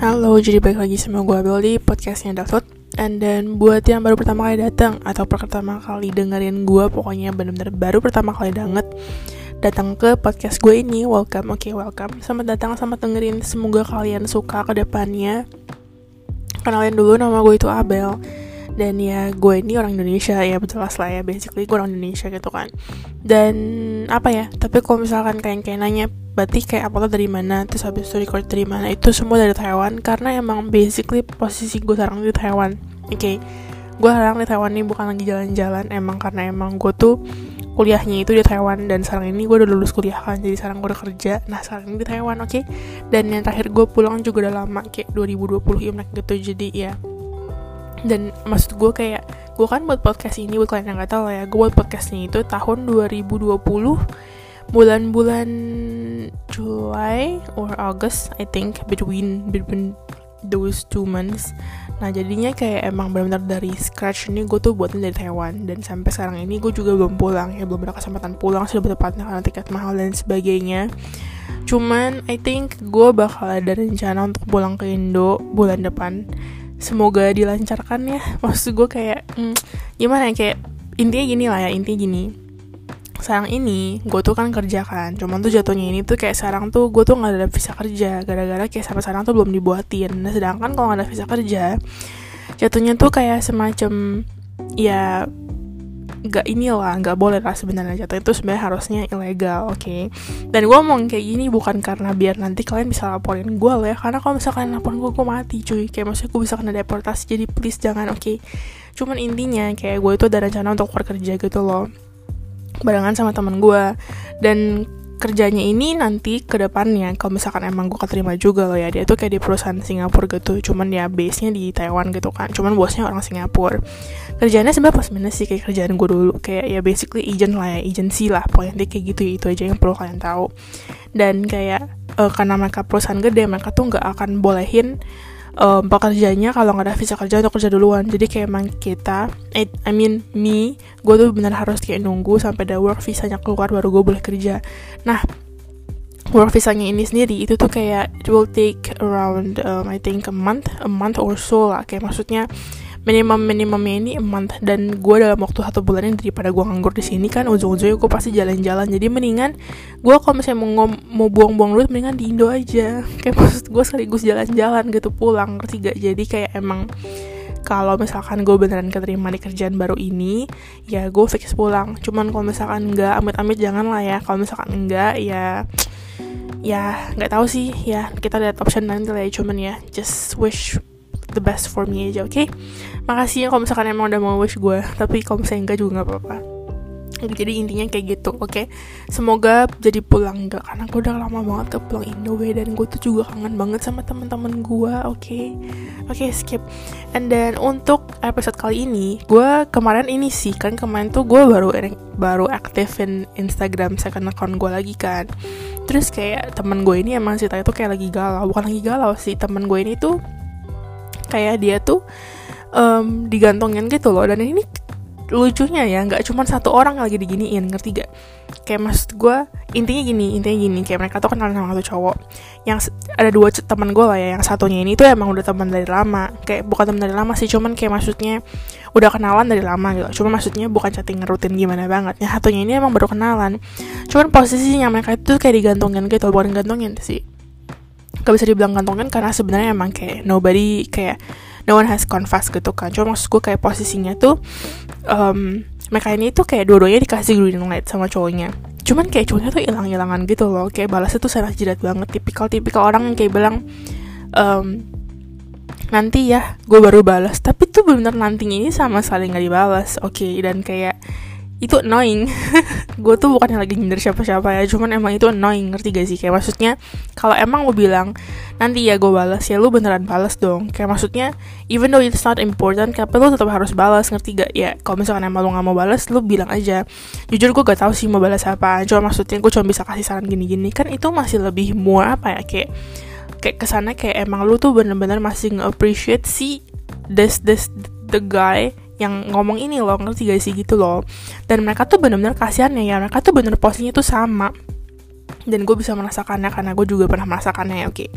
Halo, jadi balik lagi sama gue Abel di podcastnya David And then buat yang baru pertama kali datang Atau pertama kali dengerin gue Pokoknya bener-bener baru pertama kali banget Datang ke podcast gue ini. Welcome, oke okay, welcome. Selamat datang, selamat dengerin. Semoga kalian suka ke depannya. Kenalin dulu nama gue itu Abel. Dan ya gue ini orang Indonesia. Ya betul lah ya basically gue orang Indonesia gitu kan. Dan apa ya tapi kalau misalkan kalian kayak nanya berarti kayak upload dari mana terus habis itu record dari mana itu semua dari Taiwan. Karena emang basically posisi gue sekarang di Taiwan oke? Okay? gue sekarang di Taiwan nih bukan lagi jalan-jalan emang karena emang gue tuh kuliahnya itu di Taiwan. Dan sekarang ini gue udah lulus kuliah kan jadi sekarang gue udah kerja. Nah sekarang ini di Taiwan oke? Okay? dan yang terakhir gue pulang juga udah lama kayak 2020 Imlek gitu. Jadi ya. Dan maksud gue kayak gue kan buat podcast ini buat kalian yang nggak tahu ya gue buat podcastnya itu tahun 2020 bulan-bulan July or August I think between between those two months. Nah jadinya kayak emang benar-benar dari scratch ini gue tuh buatin dari Taiwan. Dan sampai sekarang ini gue juga belum pulang ya belum ada kesempatan pulang sudah bertepatnya karena tiket mahal dan sebagainya. Cuman I think gue bakal ada rencana untuk pulang ke Indo bulan depan. Semoga dilancarkan ya. Maksud gue kayak hmm, gimana ya kayak intinya gini lah ya intinya gini sekarang ini gue tuh kan kerja kan. Cuman tuh jatuhnya ini tuh kayak sekarang tuh gue tuh nggak ada visa kerja. Gara-gara kayak sampai sekarang tuh belum dibuatin. Nah sedangkan kalau nggak ada visa kerja jatuhnya tuh kayak semacam ya nggak inilah nggak boleh lah sebenarnya. Jatuh itu sebenarnya harusnya ilegal oke? Okay? dan gue ngomong kayak gini bukan karena biar nanti kalian bisa laporin gue lah ya. Karena kalau misalkan laporin gue gue mati cuy. Kayak maksudnya gue bisa kena deportasi jadi please jangan oke? Okay? cuman intinya kayak gue itu ada rencana untuk keluar kerja gitu loh barengan sama teman gue dan kerjanya ini nanti ke depannya kalau misalkan emang gue keterima juga loh ya. Dia tuh kayak di perusahaan Singapura gitu cuman ya base nya di Taiwan gitu kan. Cuman bosnya orang Singapura. Kerjanya sebenarnya pas minus sih kayak kerjaan gue dulu. Kayak ya basically agent lah ya agency lah. Pokoknya kayak gitu itu aja yang perlu kalian tahu. Dan kayak uh, karena mereka perusahaan gede mereka tuh nggak akan bolehin um, pekerjanya kalau nggak ada visa kerja untuk kerja duluan. Jadi kayak emang kita I, I mean me gue tuh benar harus kayak nunggu sampai ada work visanya keluar baru gue boleh kerja. Nah work visanya ini sendiri itu tuh kayak it will take around um, I think a month a month or so lah. Kayak maksudnya minimum minimumnya ini a month. Dan gue dalam waktu satu bulan ini daripada gue nganggur di sini kan ujung-ujungnya gue pasti jalan-jalan. Jadi mendingan gue kalau misalnya mau mau buang-buang duit mendingan di Indo aja. Kayak maksud gue sekaligus jalan-jalan gitu pulang ngerti gak? Jadi kayak emang kalau misalkan gue beneran keterima di kerjaan baru ini ya gue fix pulang. Cuman kalau misalkan enggak amit-amit jangan lah ya. Kalau misalkan enggak ya ya nggak tahu sih. Ya kita lihat option nanti lah ya. Cuman ya just wish the best for me aja oke okay? makasih ya kalau misalkan emang udah mau wish gue tapi kalau misalnya enggak juga nggak apa-apa jadi intinya kayak gitu oke okay? semoga jadi pulang enggak karena gue udah lama banget ke pulang Indo dan gue tuh juga kangen banget sama teman-teman gue oke okay? oke okay, skip and then untuk episode kali ini gue kemarin ini sih kan kemarin tuh gue baru baru aktifin Instagram second account gue lagi kan terus kayak temen gue ini emang ceritanya tuh kayak lagi galau bukan lagi galau sih temen gue ini tuh kayak dia tuh um, digantungin gitu loh. Dan ini lucunya ya nggak cuma satu orang lagi diginiin ngerti gak kayak maksud gue intinya gini intinya gini. Kayak mereka tuh kenal sama satu cowok. Yang ada dua teman gue lah ya yang satunya ini tuh emang udah teman dari lama. Kayak bukan teman dari lama sih cuman kayak maksudnya udah kenalan dari lama gitu. Cuman maksudnya bukan chatting rutin gimana banget. Yang satunya ini emang baru kenalan. Cuman posisinya mereka itu kayak digantungin gitu bukan digantungin sih gak bisa dibilang kantongin karena sebenarnya emang kayak nobody kayak no one has confess gitu kan. Cuma maksud gue kayak posisinya tuh um, mereka ini tuh kayak dua-duanya dikasih green light sama cowoknya. Cuman kayak cowoknya tuh hilang-hilangan gitu loh. Kayak balasnya tuh sangat jidat banget. Tipikal-tipikal orang yang kayak bilang um, nanti ya gue baru balas. Tapi tuh bener nantinya ini sama sekali nggak dibalas. Oke okay, dan kayak itu annoying. Gue tuh bukan yang lagi nyindir siapa-siapa ya cuman emang itu annoying ngerti gak sih? Kayak maksudnya kalau emang mau bilang nanti ya gue balas ya lu beneran balas dong. Kayak maksudnya even though it's not important tapi lu tetap harus balas ngerti gak? Ya kalau misalkan emang lu gak mau balas lu bilang aja. Jujur gue gak tahu sih mau balas apa cuma maksudnya gue cuma bisa kasih saran gini-gini. Kan itu masih lebih more apa ya kayak kayak ke sana kayak emang lu tuh bener-bener masih nge-appreciate si this this the guy yang ngomong ini loh ngerti gak sih? Gitu loh. Dan mereka tuh bener-bener kasihan ya mereka tuh bener posisinya tuh sama. Dan gue bisa merasakannya karena gue juga pernah merasakannya oke. Okay.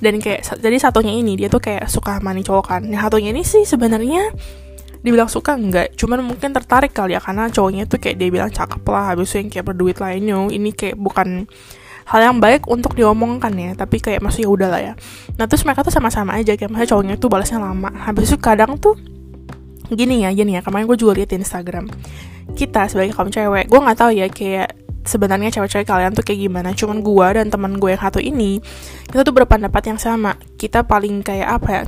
dan kayak jadi satunya ini dia tuh kayak suka mani cowok kan. Nah satunya ini sih sebenarnya dibilang suka enggak. Cuman mungkin tertarik kali ya karena cowoknya tuh kayak dia bilang cakep lah habis itu yang kayak berduit lainnya ini kayak bukan hal yang baik untuk diomongkan ya tapi kayak masih ya udah lah ya. Nah terus mereka tuh sama-sama aja kayak misalnya cowoknya tuh balasnya lama. Habis itu kadang tuh gini ya gini ya kemarin gue juga liat di Instagram kita sebagai kaum cewek gue nggak tahu ya kayak sebenarnya cewek-cewek kalian tuh kayak gimana cuman gue dan teman gue yang satu ini kita tuh berpendapat yang sama kita paling kayak apa ya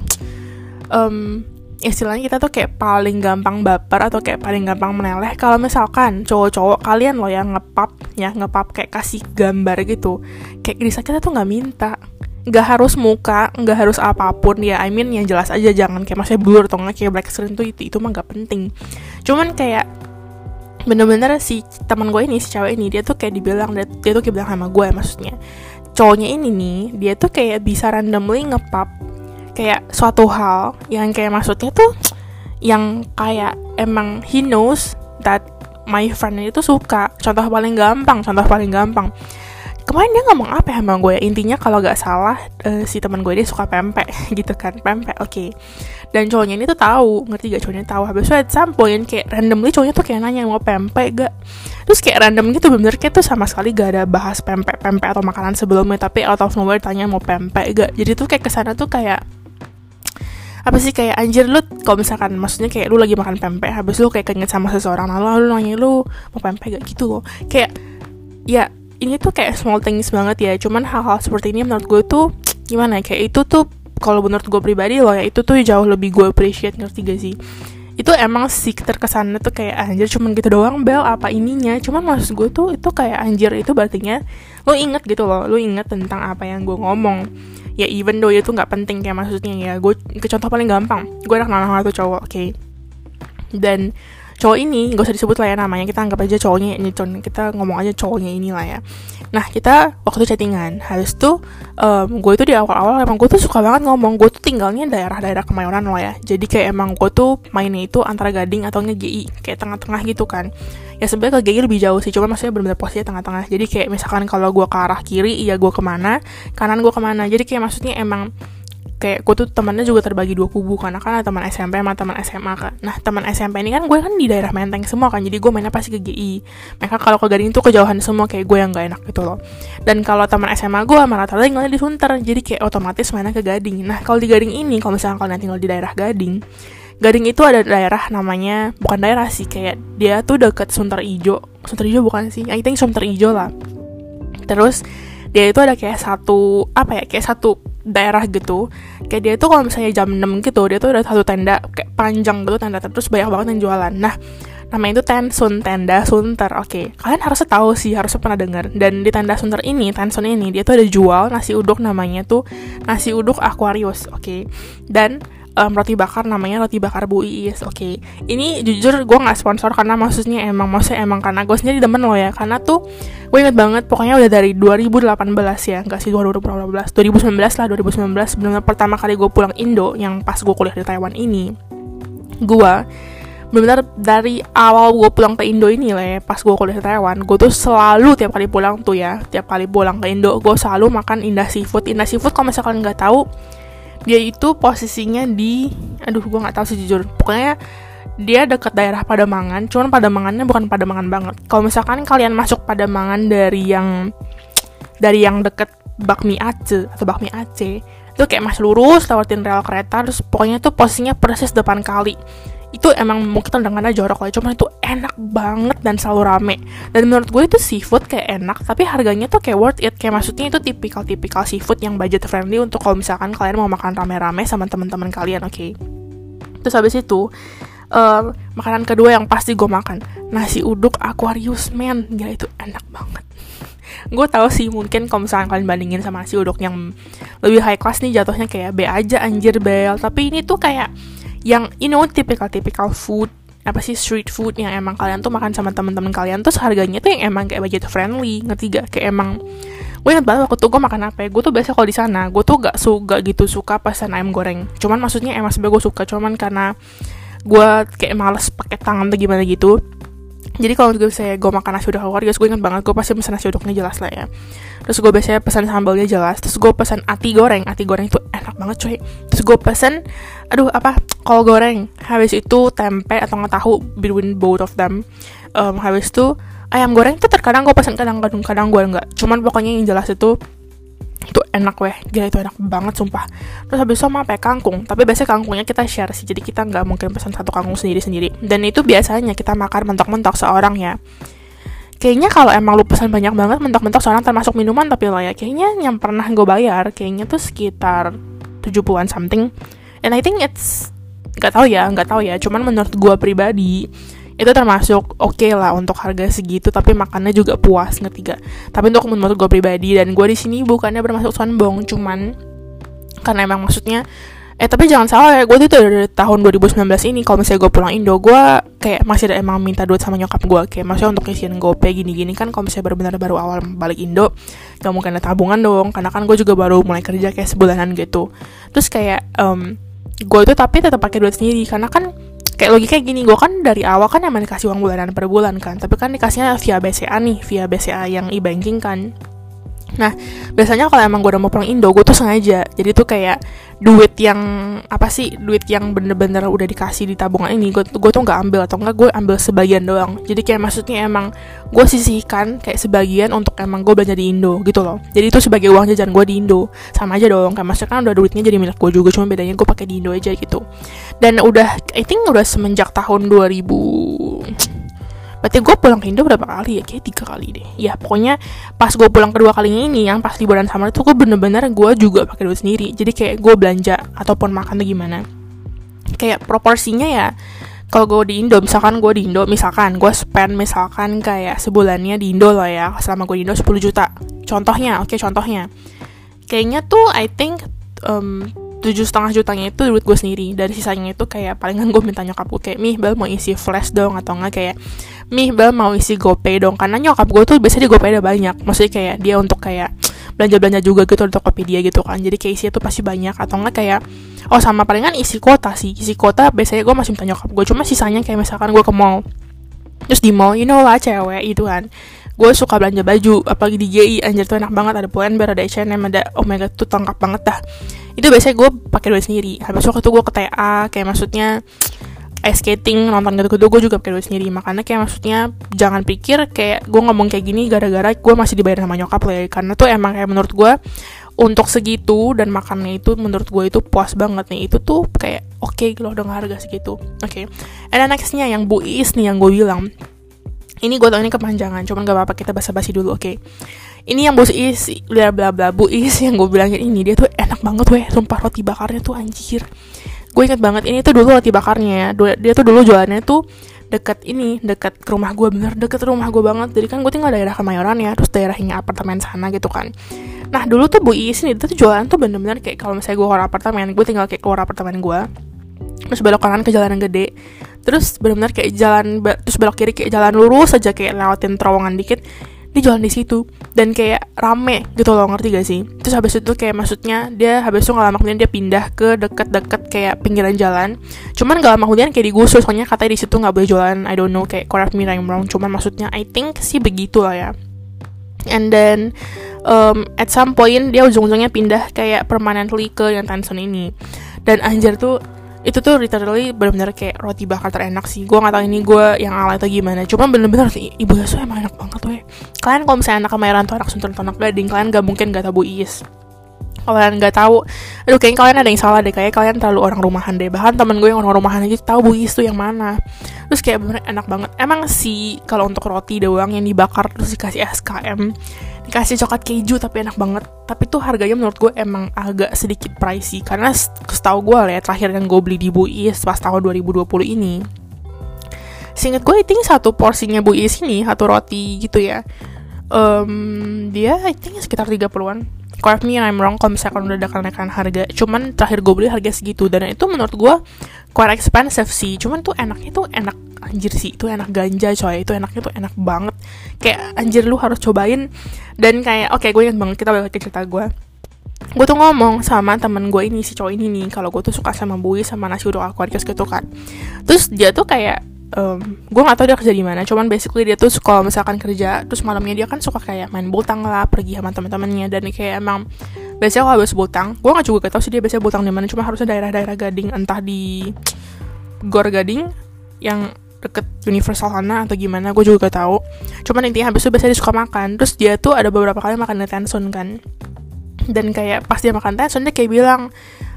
um, istilahnya kita tuh kayak paling gampang baper atau kayak paling gampang meneleh kalau misalkan cowok-cowok kalian loh yang ngepap ya ngepap kayak kasih gambar gitu kayak Risa kita tuh nggak minta nggak harus muka nggak harus apa pun ya I mean yang jelas aja jangan kayak masih blur atau nggak kayak black screen tuh itu itu mah nggak penting. Cuman kayak bener-bener si teman gue ini si cewek ini dia tuh kayak dibilang dia, dia tuh kayak bilang sama gue maksudnya cowoknya ini nih dia tuh kayak bisa randomly ngepap kayak suatu hal yang kayak maksudnya tuh yang kayak emang he knows that my friend itu suka. Contoh paling gampang contoh paling gampang kemarin dia ngomong apa ya sama gue? Intinya kalau gak salah uh, si teman gue dia suka pempek gitu kan. Pempek oke. Okay. dan cowoknya ini tuh tahu ngerti gak cowoknya tahu. Habis itu at some point kayak randomly cowoknya tuh kayak nanya mau pempek gak? Terus kayak random gitu bener kayak tuh sama sekali gak ada bahas pempek pempek atau makanan sebelumnya. Tapi out of nowhere tanya mau pempek gak? Jadi tuh kayak ke sana tuh kayak apa sih kayak anjir lu kalau misalkan maksudnya kayak lu lagi makan pempek habis lu kayak keinget sama seseorang lalu lu nanya lu mau pempek gak gitu loh. Kayak ya ini tuh kayak small things banget ya. Cuman hal-hal seperti ini menurut gue tuh gimana ya kayak itu tuh kalau menurut gue pribadi loh ya itu tuh jauh lebih gue appreciate ngerti gak sih? Itu emang sih terkesannya tuh kayak anjir cuman gitu doang bel apa ininya? Cuman maksud gue tuh itu kayak anjir itu berartinya lo inget gitu loh lo inget tentang apa yang gue ngomong. Ya even though itu nggak penting kayak maksudnya ya gue ke contoh paling gampang gue anak nama tuh cowok oke. Okay? dan cowok ini gak usah disebut lah ya namanya kita anggap aja cowoknya ini kita ngomong aja cowoknya ini lah ya. Nah kita waktu chattingan. Habis tuh um, gue itu di awal-awal emang gue tuh suka banget ngomong. Gue tuh tinggalnya daerah-daerah kemayoran lah ya. Jadi kayak emang gue tuh mainnya itu antara gading atau nge kayak tengah-tengah gitu kan. Ya sebenarnya ke GI lebih jauh sih cuma maksudnya benar-benar posisinya tengah-tengah. Jadi kayak misalkan kalau gue ke arah kiri iya gue ke mana kanan gue ke mana. Jadi kayak maksudnya emang kayak gue tuh temannya juga terbagi dua kubu karena kan ada teman SMP sama teman SMA kan. Nah teman SMP ini kan gue kan di daerah Menteng semua kan jadi gue mainnya pasti ke GI mereka kalau ke Gading tuh kejauhan semua kayak gue yang gak enak gitu loh. Dan kalau teman SMA gue sama rata-rata tinggalnya di Sunter jadi kayak otomatis mainnya ke Gading. Nah kalau di Gading ini kalau misalnya kalian tinggal di daerah Gading Gading itu ada daerah namanya bukan daerah sih kayak dia tuh deket Sunter Ijo. Sunter Ijo bukan sih? I think Sunter Ijo lah. Terus dia itu ada kayak satu apa ya kayak satu daerah gitu kayak dia tuh kalau misalnya jam 6 gitu dia tuh ada satu tenda kayak panjang gitu tenda terus banyak banget yang jualan nah namanya itu Tensun tenda Sunter oke okay. kalian harusnya tahu sih harusnya pernah dengar dan di tenda Sunter ini Tensun ini dia tuh ada jual nasi uduk namanya tuh nasi uduk Aquarius oke okay. dan um, roti bakar namanya roti bakar Bu Iis oke. Okay. ini jujur gue nggak sponsor karena maksudnya emang maksudnya emang karena gue sendiri demen loh ya. Karena tuh gue inget banget pokoknya udah dari 2018 ya. Nggak sih 2018 2019 lah 2019 benar pertama kali gue pulang Indo yang pas gue kuliah di Taiwan ini. Gue benar dari awal gue pulang ke Indo ini lah ya pas gue kuliah di Taiwan gue tuh selalu tiap kali pulang tuh ya tiap kali pulang ke Indo gue selalu makan Indah Seafood. Indah Seafood kalau misalkan nggak tahu dia itu posisinya di aduh gue nggak tahu sih jujur. Pokoknya dia dekat daerah Pademangan cuman Pademangannya bukan Pademangan banget. Kalau misalkan kalian masuk Pademangan dari yang dari yang deket Bakmi Aceh atau Bakmi Aceh itu kayak mas lurus lewatin rel kereta terus pokoknya tuh posisinya persis depan kali itu emang mungkin tendangannya jorok lah cuman itu enak banget dan selalu rame. Dan menurut gue itu seafood kayak enak tapi harganya tuh kayak worth it. Kayak maksudnya itu tipikal tipikal seafood yang budget friendly untuk kalau misalkan kalian mau makan rame-rame sama teman-teman kalian oke? Okay? terus habis itu uh, makanan kedua yang pasti gue makan nasi uduk Aquarius man. Gila itu enak banget. Gue tahu sih mungkin kalau misalkan kalian bandingin sama nasi uduk yang lebih high class nih jatuhnya kayak B aja anjir bel. Tapi ini tuh kayak yang you know typical-typical food apa sih street food yang emang kalian tuh makan sama teman-teman kalian tuh harganya tuh yang emang kayak budget friendly ngerti gak? Kayak emang gue inget banget waktu tuh gue makan apa ya gue tuh biasa kalau di sana gue tuh gak suka gitu suka pesan ayam goreng. Cuman maksudnya emang sebenernya gue suka cuman karena gue kayak males pakai tangan atau gimana gitu jadi kalau gue saya gue makan nasi uduk keluarga gue inget banget gue pasti pesan nasi uduknya jelas lah ya. Terus gue biasanya pesan sambalnya jelas terus gue pesan ati goreng. Ati goreng itu enak banget cuy. Terus gue pesan aduh apa kol goreng. Habis itu tempe atau nggak tahu between both of them. Um, habis itu ayam goreng tuh terkadang gue pesan kadang-kadang kadang gue enggak cuman pokoknya yang jelas itu itu enak weh. Gila itu enak banget sumpah. Terus habis itu sama kangkung. Tapi biasanya kangkungnya kita share sih. Jadi kita nggak mungkin pesan satu kangkung sendiri sendiri dan itu biasanya kita makan mentok-mentok seorang ya. Kayaknya kalau emang lu pesan banyak banget mentok-mentok seorang termasuk minuman tapi lo ya. Kayaknya yang pernah gue bayar kayaknya tuh sekitar 70-an something. And I think it's nggak tahu ya nggak tahu ya. Cuman menurut gue pribadi itu termasuk oke okay lah untuk harga segitu tapi makannya juga puas ketiga tapi untuk menurut gue pribadi dan gue di sini bukannya bermasuk sombong cuman karena emang maksudnya eh tapi jangan salah ya gue tuh dari tahun 2019 ini kalau misalnya gue pulang Indo gue kayak masih ada emang minta duit sama nyokap gue kayak maksudnya untuk isian gope gini-gini kan kalau misalnya benar-benar baru awal balik Indo gak mungkin ada tabungan dong. Karena kan gue juga baru mulai kerja kayak sebulanan gitu. Terus kayak um, gue itu tapi tetap pakai duit sendiri karena kan kayak logika gini gue kan dari awal kan emang dikasih uang bulanan per bulan kan tapi kan dikasihnya via BCA nih via BCA yang e-banking kan Nah, biasanya kalau emang gue udah mau pulang Indo, gue tuh sengaja. Jadi tuh kayak duit yang apa sih? Duit yang bener-bener udah dikasih di tabungan ini, gue gue tuh nggak ambil atau enggak gue ambil sebagian doang. Jadi kayak maksudnya emang gue sisihkan kayak sebagian untuk emang gue belanja di Indo gitu loh. Jadi itu sebagai uang jajan gue di Indo. Sama aja dong. Kayak maksudnya kan udah duitnya jadi milik gue juga, cuma bedanya gue pakai di Indo aja gitu. Dan udah, I think udah semenjak tahun 2000 berarti gue pulang ke Indo berapa kali ya? Kayak tiga kali deh. Ya pokoknya pas gue pulang kedua kalinya ini yang pas liburan sama itu gue bener-bener gue juga pakai duit sendiri. Jadi kayak gue belanja ataupun makan tuh gimana. Kayak proporsinya ya kalau gue di Indo misalkan gue di Indo misalkan gue spend misalkan kayak sebulannya di Indo lah ya selama gue di Indo 10 juta. Contohnya oke okay, contohnya. Kayaknya tuh I think um, tujuh setengah jutanya itu duit gue sendiri. Dari sisanya itu kayak palingan gue minta nyokap gue kayak mih bel mau isi flash dong atau enggak kayak mih bel mau isi gopay dong. Karena nyokap gue tuh biasanya di gopay ada banyak. Maksudnya kayak dia untuk kayak belanja belanja juga gitu untuk dia gitu kan. Jadi kayak isinya tuh pasti banyak. Atau enggak kayak oh sama palingan isi kota sih. Isi kota biasanya gue masih minta nyokap gue cuma sisanya kayak misalkan gue ke mall terus di mall you know lah cewek itu kan gue suka belanja baju apalagi di GI anjir tuh enak banget ada Pull&Bear ada H&M ada oh god tuh lengkap banget dah. Itu biasanya gue pakai duit sendiri. Habis waktu itu gue ke TA kayak maksudnya ice skating nonton gitu-gitu gue juga pakai duit sendiri. Makanya kayak maksudnya jangan pikir kayak gue ngomong kayak gini gara-gara gue masih dibayar sama nyokap lah ya karena tuh emang kayak menurut gue untuk segitu dan makannya itu menurut gue itu puas banget nih. Itu tuh kayak oke okay, loh dengan harga segitu. Oke. Okay. and nextnya yang Bu Is nih yang gue bilang ini gue tau ini kepanjangan cuman gak apa-apa kita basa-basi dulu oke? Okay? ini yang bos is bla bla bla bu is yang gue bilangin ini dia tuh enak banget weh. Sumpah roti bakarnya tuh anjir. Gue inget banget ini tuh dulu roti bakarnya dia tuh dulu jualannya tuh deket ini deket ke rumah gue bener deket rumah gue banget. Jadi kan gue tinggal daerah kemayoran ya terus daerahnya apartemen sana gitu kan. Nah dulu tuh bu is ini tuh jualan tuh bener-bener kayak kalau misalnya gue keluar apartemen gue tinggal kayak keluar apartemen gue terus belok kanan ke jalan yang gede terus benar-benar kayak jalan terus belok kiri kayak jalan lurus aja kayak lewatin terowongan dikit dia jualan di situ. Dan kayak rame gitu loh ngerti gak sih? Terus habis itu kayak maksudnya dia habis itu gak lama kemudian dia pindah ke deket-deket kayak pinggiran jalan. Cuman gak lama kemudian kayak digusur soalnya katanya di situ nggak boleh jualan I don't know kayak correct me I'm wrong. Cuman maksudnya I think sih begitu lah ya. And then um, at some point dia ujung-ujungnya pindah kayak permanently ke yang Tanson ini. Dan anjir tuh itu tuh literally benar-benar kayak roti bakar terenak sih. Gue nggak tahu ini gue yang alay atau gimana. Cuma bener-bener ibu Yasu emang enak banget weh. Kalian kalau misalnya anak kemayoran tuh anak suntur atau anak gading kalian gak mungkin gak tahu Bu Iis kalian nggak tahu aduh kayaknya kalian ada yang salah deh. Kayak kalian terlalu orang rumahan deh. Bahkan temen gue yang orang rumahan aja tahu Bu Iis tuh yang mana. Terus kayak bener enak banget. Emang sih kalau untuk roti doang yang dibakar terus dikasih SKM dikasih coklat keju tapi enak banget. Tapi tuh harganya menurut gue emang agak sedikit pricey. Karena setahu gue lah ya terakhir yang gue beli di Bu Is pas tahun 2020 ini. Seinget gue think satu porsinya Bu Is ini satu roti gitu ya um, dia I think sekitar 30-an correct me I'm wrong kalau misalkan udah ada kenaikan harga. Cuman terakhir gue beli harga segitu. Dan itu menurut gue quite expensive sih. Cuman tuh enaknya tuh enak anjir sih. Itu enak ganja coy. Itu enaknya tuh enak banget. Kayak anjir lu harus cobain. Dan kayak oke okay, gue inget banget kita balik ke cerita gue gue tuh ngomong sama temen gue ini si cowok ini nih. Kalau gue tuh suka sama bui sama nasi uduk aquarius gitu kan. Terus dia tuh kayak um, gue nggak tahu dia kerja di mana cuman basically dia tuh kalau misalkan kerja terus malamnya dia kan suka kayak main bultang lah pergi sama teman-temannya dan kayak emang biasanya kalau habis bultang gue nggak juga tahu sih dia biasanya bultang di mana cuma harusnya daerah-daerah Gading entah di Gor Gading yang deket Universal sana atau gimana gue juga gak tahu. Cuman intinya habis itu biasanya dia suka makan terus dia tuh ada beberapa kali makan di Tensun kan. Dan kayak pas dia makan Tensun dia kayak bilang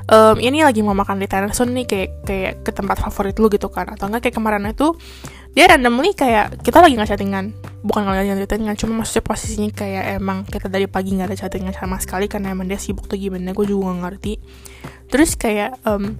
um, ini lagi mau makan di Tensun nih kayak kayak ke tempat favorit lu gitu kan. Atau enggak kayak kemarin itu dia randomly kayak kita lagi nggak chattingan. Bukan lagi nggak chattingan cuma maksudnya posisinya kayak emang kita dari pagi nggak ada chattingan sama sekali karena emang dia sibuk tuh gimana gue juga gak ngerti. Terus kayak um,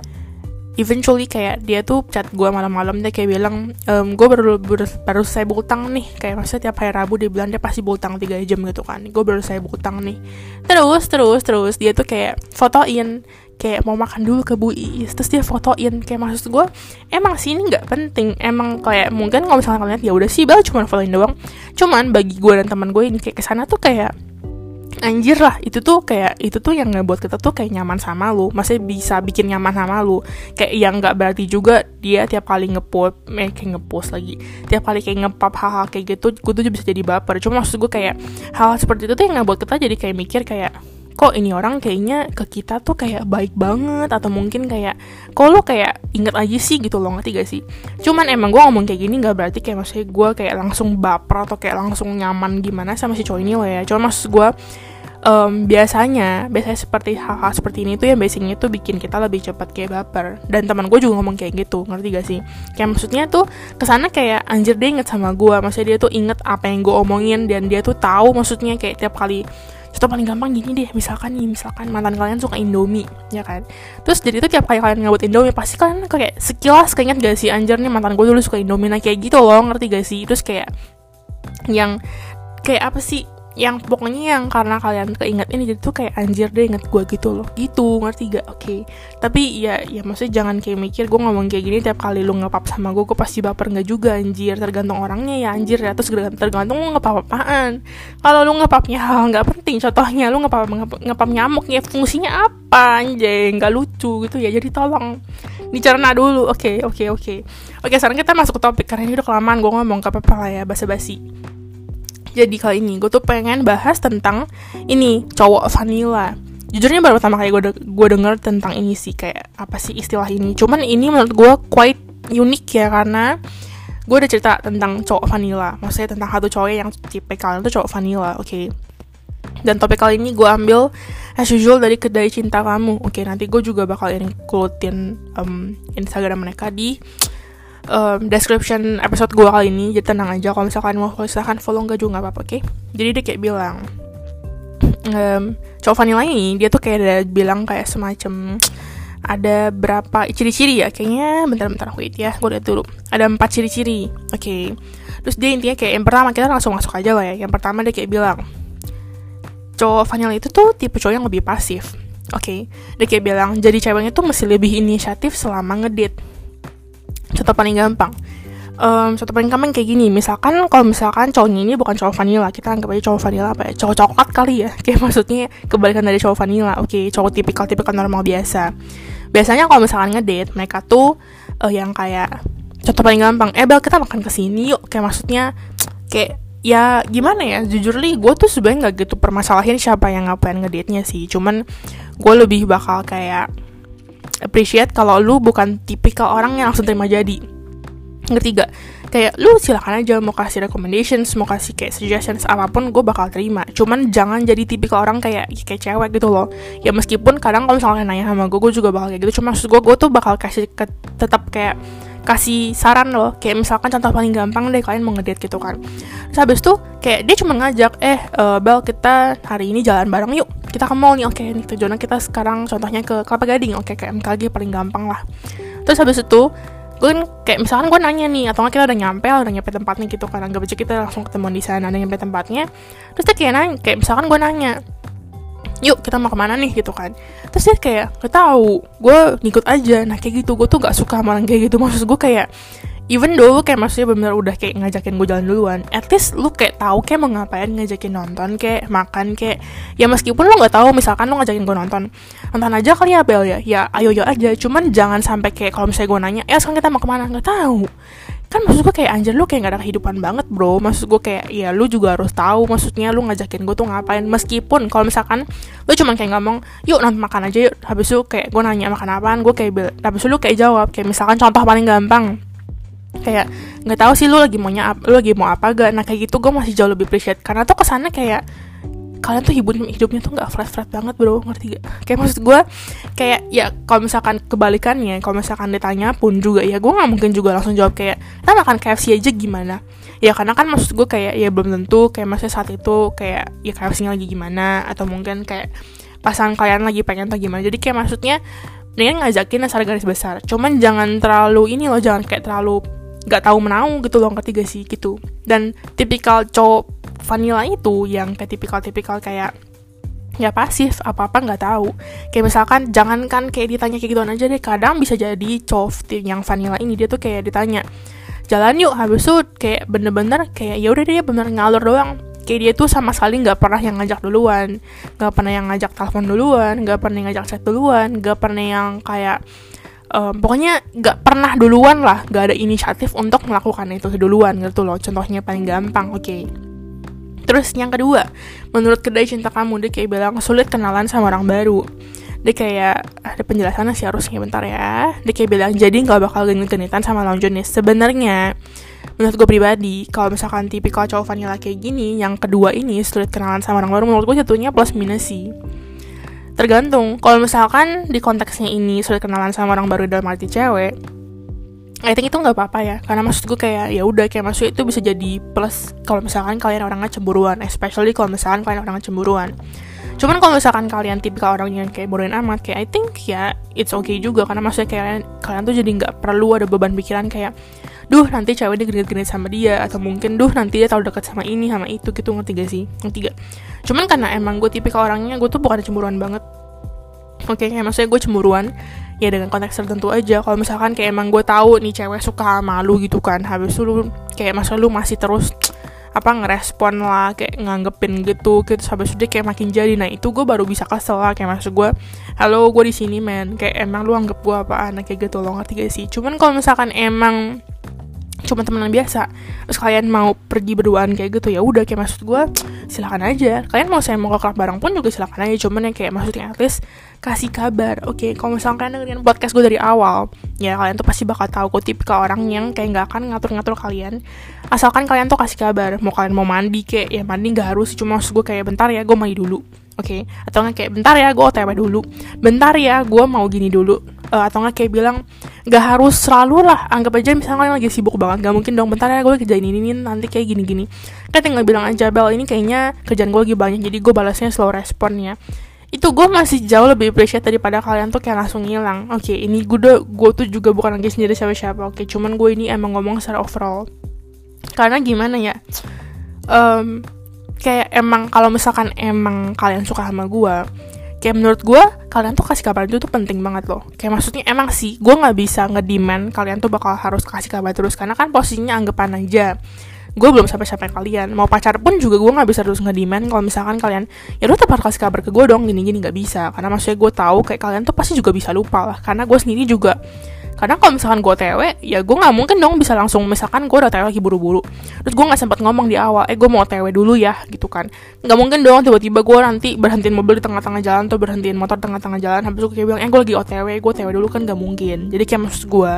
eventually kayak dia tuh chat gue malam-malam dia kayak bilang ehm, gue baru, baru baru saya butang nih. Kayak maksudnya tiap hari Rabu dia bilang dia pasti butang 3 jam gitu kan. Gue baru saya butang nih. Terus terus terus dia tuh kayak fotoin kayak mau makan dulu ke Bu Iis terus dia fotoin kayak maksud gue emang sih ini nggak penting. Emang kayak mungkin kalau misalnya kalian ya udah sih bel cuma fotoin doang. Cuman bagi gue dan teman gue ini kayak ke sana tuh kayak anjir lah itu tuh kayak itu tuh yang ngebuat kita tuh kayak nyaman sama lu. Masih bisa bikin nyaman sama lu. Kayak yang nggak berarti juga dia tiap kali ngepost eh kayak ngepost lagi tiap kali kayak ngepap hal-hal kayak gitu gue tuh bisa jadi baper. Cuma maksud gue kayak hal seperti itu tuh yang ngebuat kita jadi kayak mikir kayak kok ini orang kayaknya ke kita tuh kayak baik banget atau mungkin kayak kok lo kayak inget aja sih gitu loh ngerti gak sih? Cuman emang gue ngomong kayak gini nggak berarti kayak maksudnya gue kayak langsung baper atau kayak langsung nyaman gimana sama si cowok ini loh ya. Cuma maksud gue um, biasanya biasanya seperti hal-hal seperti ini tuh yang basicnya tuh bikin kita lebih cepat kayak baper. Dan teman gue juga ngomong kayak gitu ngerti gak sih? Kayak maksudnya tuh ke sana kayak anjir dia inget sama gue maksudnya dia tuh inget apa yang gue omongin dan dia tuh tahu maksudnya kayak tiap kali contoh paling gampang gini deh misalkan nih misalkan mantan kalian suka Indomie ya kan? Terus jadi itu tiap kali kalian ngebuat Indomie pasti kalian kayak sekilas keinget gak sih anjir nih mantan gue dulu suka Indomie nah kayak gitu loh ngerti gak sih? Terus kayak yang kayak apa sih yang pokoknya yang karena kalian keinget ini jadi tuh kayak anjir deh inget gue gitu loh. Gitu ngerti gak? Oke. Okay. tapi ya ya maksudnya jangan kayak mikir gue ngomong kayak gini tiap kali lu ngepap sama gue gue pasti baper. Nggak juga anjir. Tergantung orangnya ya anjir ya. Terus tergantung lu ngepap apaan. Kalau lu ngepapnya hal nggak penting. Contohnya lu ngepap ngepap nyamuk ya fungsinya apa anjing? Nggak lucu gitu ya jadi tolong dicerna dulu. Oke okay, oke okay, oke. Okay. oke sekarang kita masuk ke topik. Karena ini udah kelamaan gue ngomong ke apa lah ya basa-basi jadi kali ini gue tuh pengen bahas tentang ini cowok vanilla. Jujurnya baru pertama kali gue de gue denger tentang ini sih kayak apa sih istilah ini. Cuman ini menurut gue quite unik ya karena gue udah cerita tentang cowok vanilla. Maksudnya tentang satu cowok yang tipe kalian tuh cowok vanilla oke. Okay? dan topik kali ini gue ambil as usual dari kedai cinta kamu. Oke okay, nanti gue juga bakal includein um, instagram mereka di um, description episode gue kali ini jadi tenang aja kalau misalkan mau silahkan follow nggak juga nggak apa-apa oke okay? jadi dia kayak bilang um, cowok vanilla ini dia tuh kayak ada bilang kayak semacam ada berapa ciri-ciri ya kayaknya bentar-bentar wait ya gue lihat dulu ada empat ciri-ciri oke okay. terus dia intinya kayak yang pertama kita langsung masuk aja lah ya yang pertama dia kayak bilang cowok vanilla itu tuh tipe cowok yang lebih pasif oke okay. dia kayak bilang jadi ceweknya tuh mesti lebih inisiatif selama ngedate contoh paling gampang. Um, contoh paling gampang kayak gini. Misalkan kalau misalkan cowoknya ini bukan cowok vanilla kita anggap aja cowok vanilla apa ya? Cowok coklat kali ya. Kayak maksudnya kebalikan dari cowok vanilla. Oke okay, cowok tipikal tipikal normal biasa. Biasanya kalau misalkan ngedate mereka tuh uh, yang kayak contoh paling gampang eh bel kita makan ke sini yuk. Kayak maksudnya kayak ya gimana ya? Jujur li gue tuh sebenarnya nggak gitu permasalahin siapa yang ngapain ngedate nya sih. Cuman gue lebih bakal kayak appreciate kalau lu bukan tipikal orang yang langsung terima jadi. Ngerti gak? Kayak lu silakan aja mau kasih recommendations mau kasih kayak suggestions apa pun gue bakal terima. Cuman jangan jadi tipikal orang kayak kayak cewek gitu loh. Ya meskipun kadang kalau misalnya nanya sama gue gue juga bakal kayak gitu. Cuma maksud gue gue tuh bakal kasih ke, tetap kayak kasih saran loh. Kayak misalkan contoh paling gampang deh kalian mau ngedate gitu kan. Terus habis tuh kayak dia cuma ngajak eh uh, Bel kita hari ini jalan bareng yuk. Kita ke mall nih. Oke okay, nih tujuannya kita sekarang contohnya ke Kelapa Gading. Oke okay, ke MKG paling gampang lah. Terus habis itu gue kan kayak misalkan gue nanya nih atau kita udah nyampe udah nyampe tempatnya gitu kan. Anggap aja kita langsung ketemu di sana udah nyampe tempatnya. Terus dia kayak nanya kayak misalkan gue nanya yuk kita mau ke mana nih? gitu kan. Terus dia kayak gak tahu gue ngikut aja. Nah kayak gitu gue tuh gak suka orang kayak gitu. Maksud gue kayak even dulu kayak maksudnya benar udah kayak ngajakin gue jalan duluan at least lu kayak tahu kayak mau ngapain ngajakin nonton kayak makan kayak. Ya meskipun lu nggak tahu misalkan lu ngajakin gue nonton nonton aja kali ya Bel ya. Ya ayo yo aja. Cuman jangan sampai kayak kalau misalnya gue nanya ya sekarang kita mau ke mana? Nggak tahu kan maksud gue kayak anjir lu kayak gak ada kehidupan banget bro. Maksud gue kayak ya lu juga harus tahu maksudnya lu ngajakin gue tuh ngapain. Meskipun kalau misalkan lu cuma kayak ngomong yuk nonton makan aja yuk. Habis itu kayak gue nanya makan apaan? Gue kayak habis itu lu kayak jawab. Kayak misalkan contoh paling gampang. Kayak nggak tahu sih lu lagi maunya lu lagi mau apa gak nah kayak gitu gue masih jauh lebih appreciate. Karena tuh kesannya kayak kalian tuh hidup hidupnya tuh nggak flat flat banget bro. Ngerti gak kayak maksud gue kayak ya kalau misalkan kebalikannya kalau misalkan ditanya pun juga ya gue nggak mungkin juga langsung jawab kayak kita makan KFC aja gimana? Ya karena kan maksud gue kayak ya belum tentu kayak maksudnya saat itu kayak ya KFC-nya lagi gimana atau mungkin kayak pasangan kalian lagi pengen atau gimana. Jadi kayak maksudnya mendingan ngajakin asal garis besar. Cuman jangan terlalu ini loh jangan kayak terlalu nggak tahu menau gitu loh ketiga sih? Gitu. Dan tipikal cowok vanilla itu yang kayak tipikal-tipikal kayak ya pasif apa apa nggak tahu. Kayak misalkan jangankan kayak ditanya kayak gituan aja deh kadang bisa jadi cowok yang vanilla ini dia tuh kayak ditanya jalan yuk habis itu kayak bener-bener kayak ya udah dia bener ngalur doang. Kayak dia tuh sama sekali nggak pernah yang ngajak duluan nggak pernah yang ngajak telepon duluan nggak pernah yang ngajak chat duluan nggak pernah yang kayak um, pokoknya nggak pernah duluan lah nggak ada inisiatif untuk melakukan itu duluan gitu loh. Contohnya paling gampang oke. okay. Terus yang kedua, menurut kedai cinta kamu dia kayak bilang sulit kenalan sama orang baru. Dia kayak ada penjelasannya sih harusnya bentar ya. Dia kayak bilang jadi nggak bakal genit-genitan sama lawan jenis. Sebenarnya menurut gue pribadi kalau misalkan tipikal cowok vanilla kayak gini yang kedua ini sulit kenalan sama orang baru menurut gue jatuhnya plus minus sih tergantung kalau misalkan di konteksnya ini sulit kenalan sama orang baru dalam arti cewek I think itu nggak apa-apa ya. Karena maksud gue kayak ya udah kayak maksud itu bisa jadi plus kalau misalkan kalian orangnya cemburuan. Especially kalau misalkan kalian orangnya cemburuan. Cuman kalau misalkan kalian tipikal orang yang kayak bodohin amat kayak I think ya it's okay juga. Karena maksudnya kalian kalian tuh jadi nggak perlu ada beban pikiran kayak duh nanti cewek dia genit-genit sama dia. Atau mungkin duh nanti dia terlalu dekat sama ini sama itu. Gitu ngerti gak sih? Ngerti gak cuman karena emang gue tipikal orangnya gue tuh bukan cemburuan banget. Oke okay, kayak maksudnya gue cemburuan ya dengan konteks tertentu aja. Kalau misalkan kayak emang gue tahu nih cewek suka malu gitu kan habis lu kayak masa lu masih terus apa ngerespon lah kayak nganggepin gitu gitu. Itu dia kayak makin jadi. Nah itu gue baru bisa kesel lah. Kayak maksud gue halo gue di sini men. Kayak emang lu anggap gue apaan kayak gitu loh. Ngerti gak sih? Cuman kalau misalkan emang cuma temenan biasa. Terus kalian mau pergi berduaan kayak gitu ya udah kayak maksud gue silakan aja. Kalian mau saya mau ke klub bareng pun juga silakan aja cuman ya kayak maksudnya at least kasih kabar. Oke okay, kalau misalkan kalian dengerin podcast gue dari awal ya kalian tuh pasti bakal tahu kok tipe orang yang kayak nggak akan ngatur-ngatur kalian. Asalkan kalian tuh kasih kabar mau kalian mau mandi kayak ya mandi nggak harus cuma maksud gue kayak bentar ya gue mandi dulu. Oke? Okay? atau nggak kayak bentar ya gue otw dulu. Bentar ya gue mau gini dulu. Uh, atau nggak kayak bilang nggak harus selalu lah anggap aja misalnya kalian lagi sibuk banget gak mungkin dong bentar ya gue kerjain ini, ini nanti kayak gini gini kan tinggal bilang aja bel ini kayaknya kerjaan gue lagi banyak jadi gue balasnya slow respon ya. Itu gue masih jauh lebih appreciate daripada kalian tuh kayak langsung ngilang. Oke okay, ini gue gue tuh juga bukan lagi sendiri siapa siapa oke okay, cuman gue ini emang ngomong secara overall. Karena gimana ya um, kayak emang kalau misalkan emang kalian suka sama gue kayak menurut gue kalian tuh kasih kabar itu tuh penting banget loh. Kayak maksudnya emang sih gue nggak bisa ngedemand kalian tuh bakal harus kasih kabar terus. Karena kan posisinya anggapan aja. Gue belum sampai sampai kalian. Mau pacar pun juga gue nggak bisa terus ngedemand. Kalau misalkan kalian ya udah tetap kasih kabar ke gue dong gini gini nggak bisa. Karena maksudnya gue tahu kayak kalian tuh pasti juga bisa lupa lah. Karena gue sendiri juga karena kalau misalkan gue tewe ya gue nggak mungkin dong bisa langsung misalkan gue udah tewe lagi buru-buru. Terus gue nggak sempat ngomong di awal eh gue mau tewe dulu ya gitu kan. Nggak mungkin dong tiba-tiba gue nanti berhentiin mobil di tengah-tengah jalan atau berhentiin motor tengah-tengah jalan habis itu kayak bilang eh gue lagi otw gue tewe dulu kan nggak mungkin. Jadi kayak maksud gue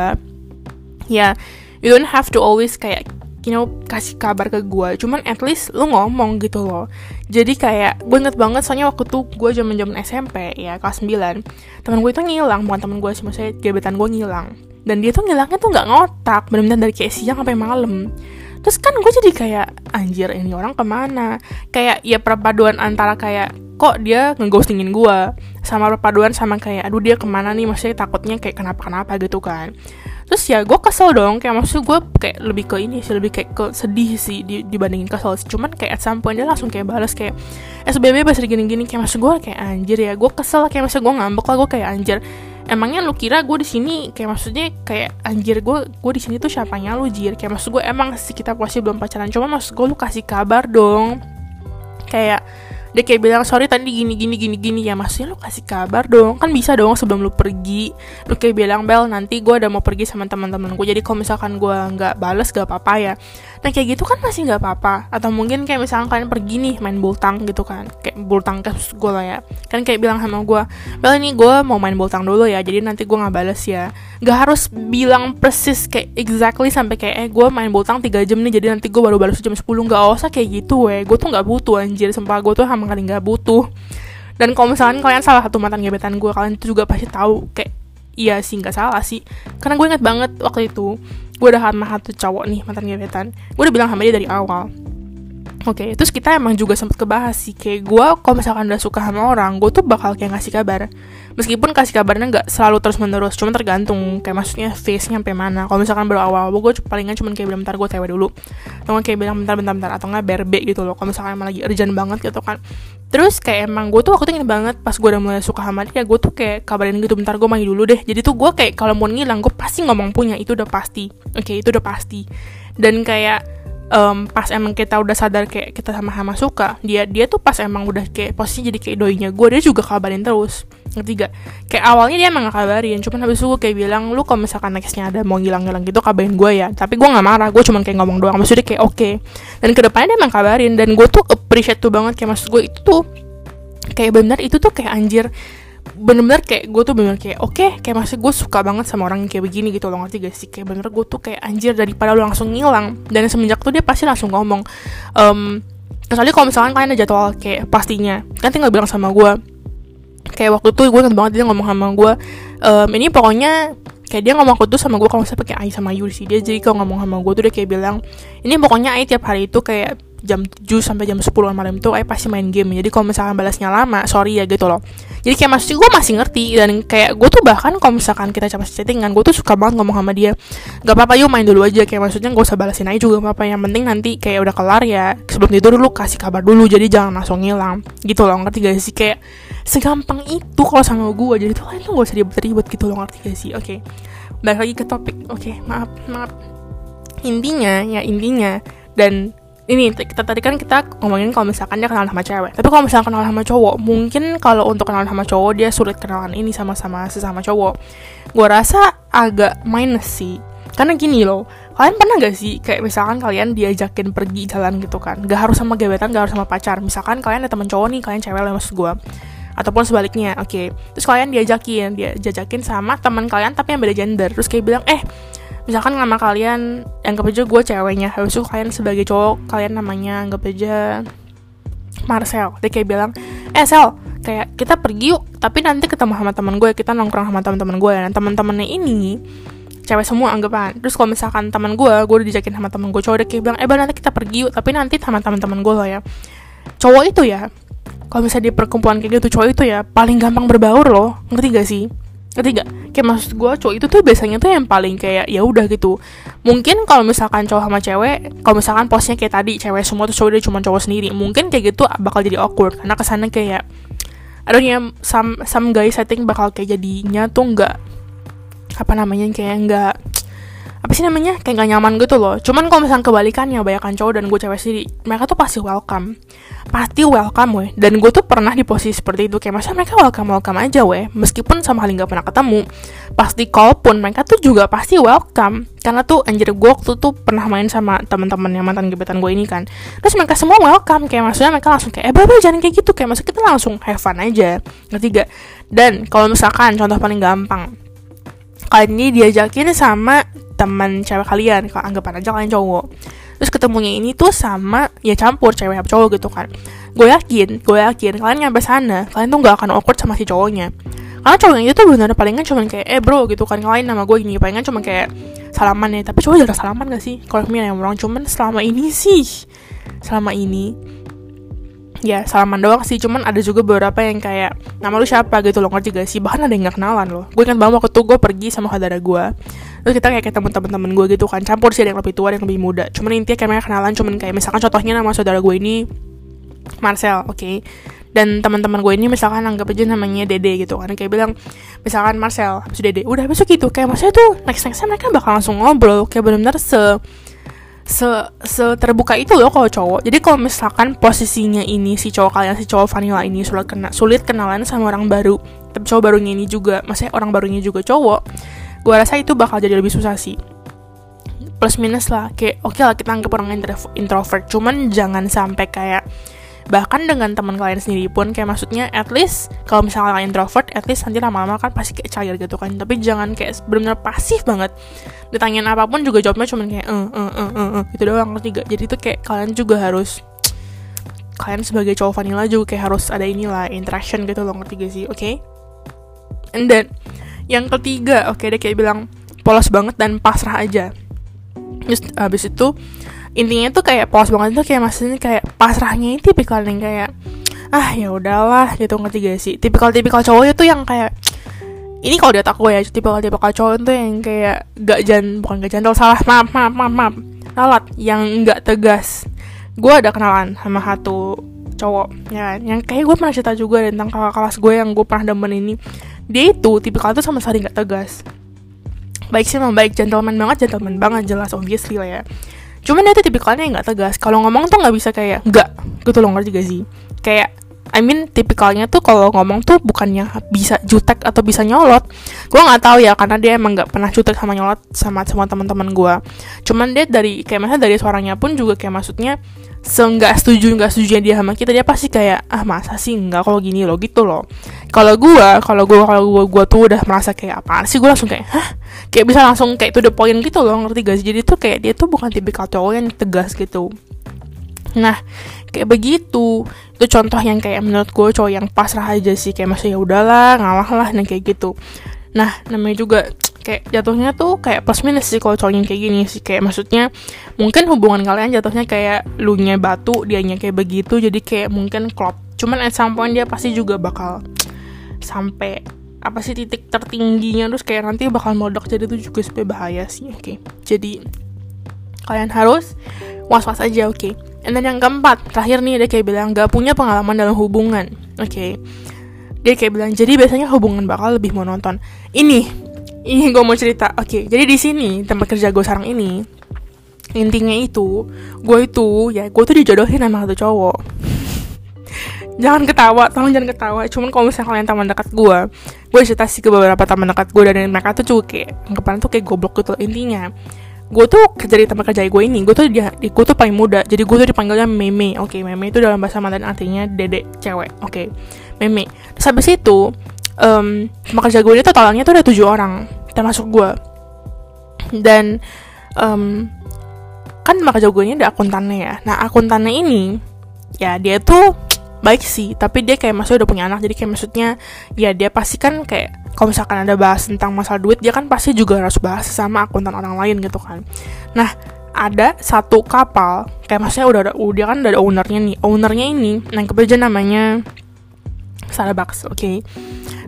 ya you don't have to always kayak you know kasih kabar ke gue cuman at least lu ngomong gitu loh. Jadi kayak gue inget banget soalnya waktu tuh gue zaman zaman SMP ya kelas 9 teman gue itu ngilang bukan teman gue sih maksudnya gebetan gue ngilang. Dan dia tuh ngilangnya tuh nggak ngotak benar-benar dari kayak siang sampai malam. Terus kan gue jadi kayak anjir ini orang ke mana? Kayak ya perpaduan antara kayak kok dia ngeghostingin gue sama perpaduan sama kayak aduh dia ke mana nih? Maksudnya takutnya kayak kenapa kenapa gitu kan terus ya gue kesel dong kayak maksud gue kayak lebih ke ini sih lebih kayak ke sedih sih dibandingin kesel sih. Cuman kayak at some point dia langsung kayak balas kayak SBB bahasa gini-gini kayak maksud gue kayak anjir ya gue kesel kayak maksud gue ngambek lah gue kayak anjir. Emangnya lu kira gue di sini kayak maksudnya kayak anjir gue gue di sini tuh siapanya lu jir? Kayak maksud gue emang sih kita pasti belum pacaran cuma maksud gue lu kasih kabar dong. Kayak dia kayak bilang sorry tadi gini gini gini gini. Ya maksudnya lu kasih kabar dong. Kan bisa dong sebelum lu pergi. Lu kayak bilang bel nanti gue udah mau pergi sama teman-teman gue jadi kalau misalkan gue nggak balas gak apa-apa ya nah kayak gitu kan masih nggak apa-apa. Atau mungkin kayak misalkan kalian pergi nih main bultang gitu kan. Kayak bultang ke gue lah ya. Kan kayak bilang sama gue bel ini gue mau main bultang dulu ya jadi nanti gue nggak balas ya. Nggak harus bilang persis kayak exactly sampai kayak eh gue main bultang 3 jam nih jadi nanti gue baru balas jam 10 nggak usah kayak gitu weh. Gue tuh nggak butuh anjir. Sumpah gue tuh sama kali nggak butuh. Dan kalau misalkan kalian salah satu mantan gebetan gue kalian itu juga pasti tahu kayak iya sih nggak salah sih. Karena gue inget banget waktu itu gue udah sama satu cowok nih mantan gebetan. Gue udah bilang sama dia dari awal Oke, okay, terus kita emang juga sempet kebahas sih Kayak gue kalau misalkan udah suka sama orang Gue tuh bakal kayak ngasih kabar. Meskipun kasih kabarnya gak selalu terus menerus Cuma tergantung kayak maksudnya face-nya sampai mana. Kalau misalkan baru awal gue palingan cuma kayak bilang bentar gue tewe dulu. Atau kayak bilang bentar bentar bentar Atau nggak berbe gitu loh. Kalau misalkan emang lagi urgent banget gitu kan. Terus kayak emang gue tuh waktu itu ingin banget Pas gue udah mulai suka sama dia Gue tuh kayak kabarin gitu Bentar gue main dulu deh. Jadi tuh gue kayak kalau mau ngilang Gue pasti ngomong punya Itu udah pasti. Oke okay, itu udah pasti. Dan kayak um, pas emang kita udah sadar kayak kita sama-sama suka dia dia tuh pas emang udah kayak posisi jadi kayak doinya. Gue dia juga kabarin terus. Ketiga kayak awalnya dia emang gak kabarin cuman habis itu gue kayak bilang lu kalau misalkan nextnya ada mau ngilang-ngilang gitu kabarin gue ya. Tapi gue nggak marah gue cuman kayak ngomong doang. Maksudnya kayak oke. Okay. dan ke depannya dia emang kabarin dan gue tuh appreciate tuh banget. Kayak maksud gue itu tuh kayak bener itu tuh kayak anjir bener-bener kayak gue tuh bener kayak oke okay, kayak masih gue suka banget sama orang yang kayak begini gitu loh ngerti gak sih? Kayak bener gue tuh kayak anjir daripada lo langsung ngilang dan semenjak tuh dia pasti langsung ngomong um, kecuali kalau misalkan kalian ada jadwal kayak pastinya kan tinggal bilang sama gue. Kayak waktu itu gue inget banget dia ngomong sama gue um, ini pokoknya kayak dia ngomong tuh sama gue kalau misalnya pakai Ai sama Yuri sih dia jadi kalau ngomong sama gue tuh dia kayak bilang ini pokoknya Ai tiap hari itu kayak jam 7 sampai jam 10 malam itu Ai pasti main game. Jadi kalau misalkan balasnya lama sorry ya gitu loh. Jadi kayak maksudnya gue masih ngerti dan kayak gue tuh bahkan kalau misalkan kita coba chattingan gue tuh suka banget ngomong sama dia. Gak apa-apa yuk main dulu aja. Kayak maksudnya gak usah balasin aja juga apa-apa. Yang penting nanti kayak udah kelar ya sebelum tidur dulu kasih kabar dulu. Jadi jangan langsung ngilang gitu loh. Ngerti gak sih? Kayak segampang itu kalau sama gue. Jadi tuh kalian tuh gak usah ribet-ribet gitu loh. Ngerti gak sih? Oke okay. balik lagi ke topik. Oke okay, maaf maaf. Intinya ya intinya dan ini kita tadi kan kita ngomongin kalau misalkan dia kenal sama cewek. Tapi kalau misalkan kenal sama cowok mungkin kalau untuk kenal sama cowok dia sulit kenalan ini sama-sama sesama cowok. Gue rasa agak minus sih. Karena gini loh kalian pernah gak sih kayak misalkan kalian diajakin pergi jalan gitu kan? Gak harus sama gebetan gak harus sama pacar. Misalkan kalian ada temen cowok nih kalian cewek lah maksud gue ataupun sebaliknya oke. Okay. terus kalian diajakin dia jajakin sama teman kalian tapi yang beda gender. Terus kayak bilang eh misalkan nama kalian anggap aja gue ceweknya. Habis itu kalian sebagai cowok kalian namanya anggap aja Marcel. Dia kayak bilang eh Sel kayak kita pergi yuk tapi nanti ketemu sama teman gue kita nongkrong sama teman-teman gue dan teman-temannya ini cewek semua anggapan. Terus kalau misalkan teman gue gue udah dijakin sama teman gue cowok dia kayak bilang eh nanti kita pergi yuk tapi nanti sama teman-teman gue loh ya. Cowok itu ya kalau misalnya di perkumpulan kayak gitu cowok itu ya paling gampang berbaur loh. Ngerti gak sih ketiga kayak maksud gue cowok itu tuh biasanya tuh yang paling kayak ya udah gitu. Mungkin kalau misalkan cowok sama cewek kalau misalkan posnya kayak tadi cewek semua tuh cowok dia cuma cowok sendiri. Mungkin kayak gitu bakal jadi awkward karena kesannya kayak aduh ya some some guys I think bakal kayak jadinya tuh nggak apa namanya kayak nggak apa sih namanya? Kayak gak nyaman gitu loh. Cuman kalau misalnya kebalikannya banyak cowok dan gue cewek sendiri. Mereka tuh pasti welcome. Pasti welcome weh. Dan gue tuh pernah di posisi seperti itu. Kayak masa mereka welcome welcome aja weh. Meskipun sama kali nggak pernah ketemu. Pasti call pun mereka tuh juga pasti welcome. Karena tuh anjir gue waktu tuh pernah main sama teman-teman yang mantan gebetan gue ini kan. Terus mereka semua welcome. Kayak maksudnya mereka langsung kayak eh bapak jangan kayak gitu. Kayak maksudnya kita langsung have fun aja. Ketiga dan kalau misalkan contoh paling gampang. Kalian ini diajakin sama teman cewek kalian kalau anggapan aja kalian cowok. Terus ketemunya ini tuh sama ya campur cewek apa cowok gitu kan. Gue yakin gue yakin kalian nyampe sana kalian tuh gak akan awkward sama si cowoknya. Karena cowoknya itu tuh bener palingan cuma kayak eh bro gitu kan kalian nama gue gini palingan cuma kayak salaman ya. Tapi cowok jarang salaman gak sih? Kalau yang orang cuman selama ini sih selama ini ya salaman doang sih. Cuman ada juga beberapa yang kayak nama lu siapa? gitu loh ngerti gak sih? Bahkan ada yang gak kenalan loh. Gue ingat banget waktu gue pergi sama saudara gue terus kita kayak ketemu temen-temen gue gitu kan. Campur sih ada yang lebih tua ada yang lebih muda. Cuman intinya kayak kenalan cuman kayak misalkan contohnya nama saudara gue ini Marcel oke. Okay? dan teman-teman gue ini misalkan anggap aja namanya Dede gitu kan. Kayak bilang misalkan Marcel habis Dede. Udah besok gitu. Kayak maksudnya tuh next nextnya mereka bakal langsung ngobrol. Kayak benar-benar se se, se terbuka itu loh kalau cowok. Jadi kalau misalkan posisinya ini si cowok kalian si cowok vanilla ini sulit kena sulit kenalan sama orang baru. Tapi cowok barunya ini juga maksudnya orang barunya juga cowok gue rasa itu bakal jadi lebih susah sih. Plus minus lah kayak oke okay lah kita anggap orang introvert. Cuman jangan sampai kayak bahkan dengan teman kalian sendiri pun kayak maksudnya at least kalau misalnya kalian introvert at least nanti lama-lama kan pasti kayak cair gitu kan. Tapi jangan kayak benar-benar pasif banget. Ditanyain apa pun juga jawabnya cuma kayak eh eh eh eh eh gitu doang ngerti gak jadi tuh kayak kalian juga harus kalian sebagai cowok vanilla juga kayak harus ada inilah interaction gitu loh ngerti gak sih? Oke? Okay? and then yang ketiga oke okay, dia kayak bilang polos banget dan pasrah aja. Terus habis itu intinya tuh kayak polos banget tuh kayak maksudnya kayak pasrahnya itu tipikal yang kayak ah ya udahlah gitu ngerti gak sih? Tipikal tipikal cowok itu yang kayak ini kalau dia tak gue ya tipikal tipikal cowok itu yang kayak gak jan bukan gak jantel salah maaf maaf maaf maaf ralat yang gak tegas. Gue ada kenalan sama satu cowok ya kan? Yang kayak gue pernah cerita juga tentang kakak kelas gue yang gue pernah demen ini dia itu tipikal tuh sama sekali gak tegas. Baik sih memang baik. Gentleman banget gentleman banget jelas obviously lah ya. Cuman dia tuh tipikalnya nggak tegas. Kalau ngomong tuh nggak bisa kayak nggak. Gitu loh ngerti gak sih? Kayak I mean tipikalnya tuh kalau ngomong tuh bukannya bisa jutek atau bisa nyolot. Gue nggak tahu ya karena dia emang nggak pernah jutek sama nyolot sama semua teman-teman gue cuman dia dari kayak maksudnya dari suaranya pun juga kayak maksudnya seenggak setuju nggak setuju dia sama kita dia pasti kayak ah masa sih nggak kalau gini loh gitu loh. Kalau gue kalau gue kalau gue gue tuh udah merasa kayak apa sih? Gue langsung kayak hah? Kayak bisa langsung kayak to the point gitu loh ngerti gak sih? Jadi tuh kayak dia tuh bukan tipikal cowok yang tegas gitu. Nah kayak begitu. Itu contoh yang kayak menurut gue cowok yang pasrah aja sih kayak masih ya udahlah ngalah lah nah kayak gitu nah namanya juga kayak jatuhnya tuh kayak plus minus sih kalau cowoknya kayak gini sih kayak maksudnya mungkin hubungan kalian jatuhnya kayak lu nya batu dianya kayak begitu jadi kayak mungkin klop cuman at some point dia pasti juga bakal sampai apa sih titik tertingginya terus kayak nanti bakal meledak jadi itu juga supaya bahaya sih oke okay. jadi kalian harus was was aja oke okay. and yang keempat terakhir nih dia kayak bilang gak punya pengalaman dalam hubungan oke okay. Dia kayak bilang jadi biasanya hubungan bakal lebih monoton. Ini ini gue mau cerita. Oke okay, jadi di sini tempat kerja gue sekarang ini intinya itu gue itu ya gue tuh dijodohin sama satu cowok. Jangan ketawa tolong jangan ketawa. Cuman kalau misalnya kalian teman dekat gue gue cerita sih ke beberapa teman dekat gue dan mereka tuh juga kayak anggapan tuh kayak goblok gitu intinya gue tuh kerja di tempat kerja gue ini gue tuh dia gue tuh paling muda. Jadi gue tuh dipanggilnya meme. Oke okay, meme itu dalam bahasa Mandarin artinya dedek cewek. Oke. okay, meme. Terus habis itu um, kerja gue ini totalnya tuh ada tujuh orang termasuk gue. Dan um, kan maka jagoannya ada akuntannya ya. Nah akuntannya ini ya dia tuh baik sih tapi dia kayak maksudnya udah punya anak. Jadi kayak maksudnya ya dia pasti kan kayak kalau misalkan ada bahas tentang masalah duit dia kan pasti juga harus bahas sama akuntan orang lain gitu kan. Nah ada satu kapal kayak maksudnya udah ada dia kan udah ada ownernya nih. Ownernya ini yang kebetulan namanya Starbucks oke okay?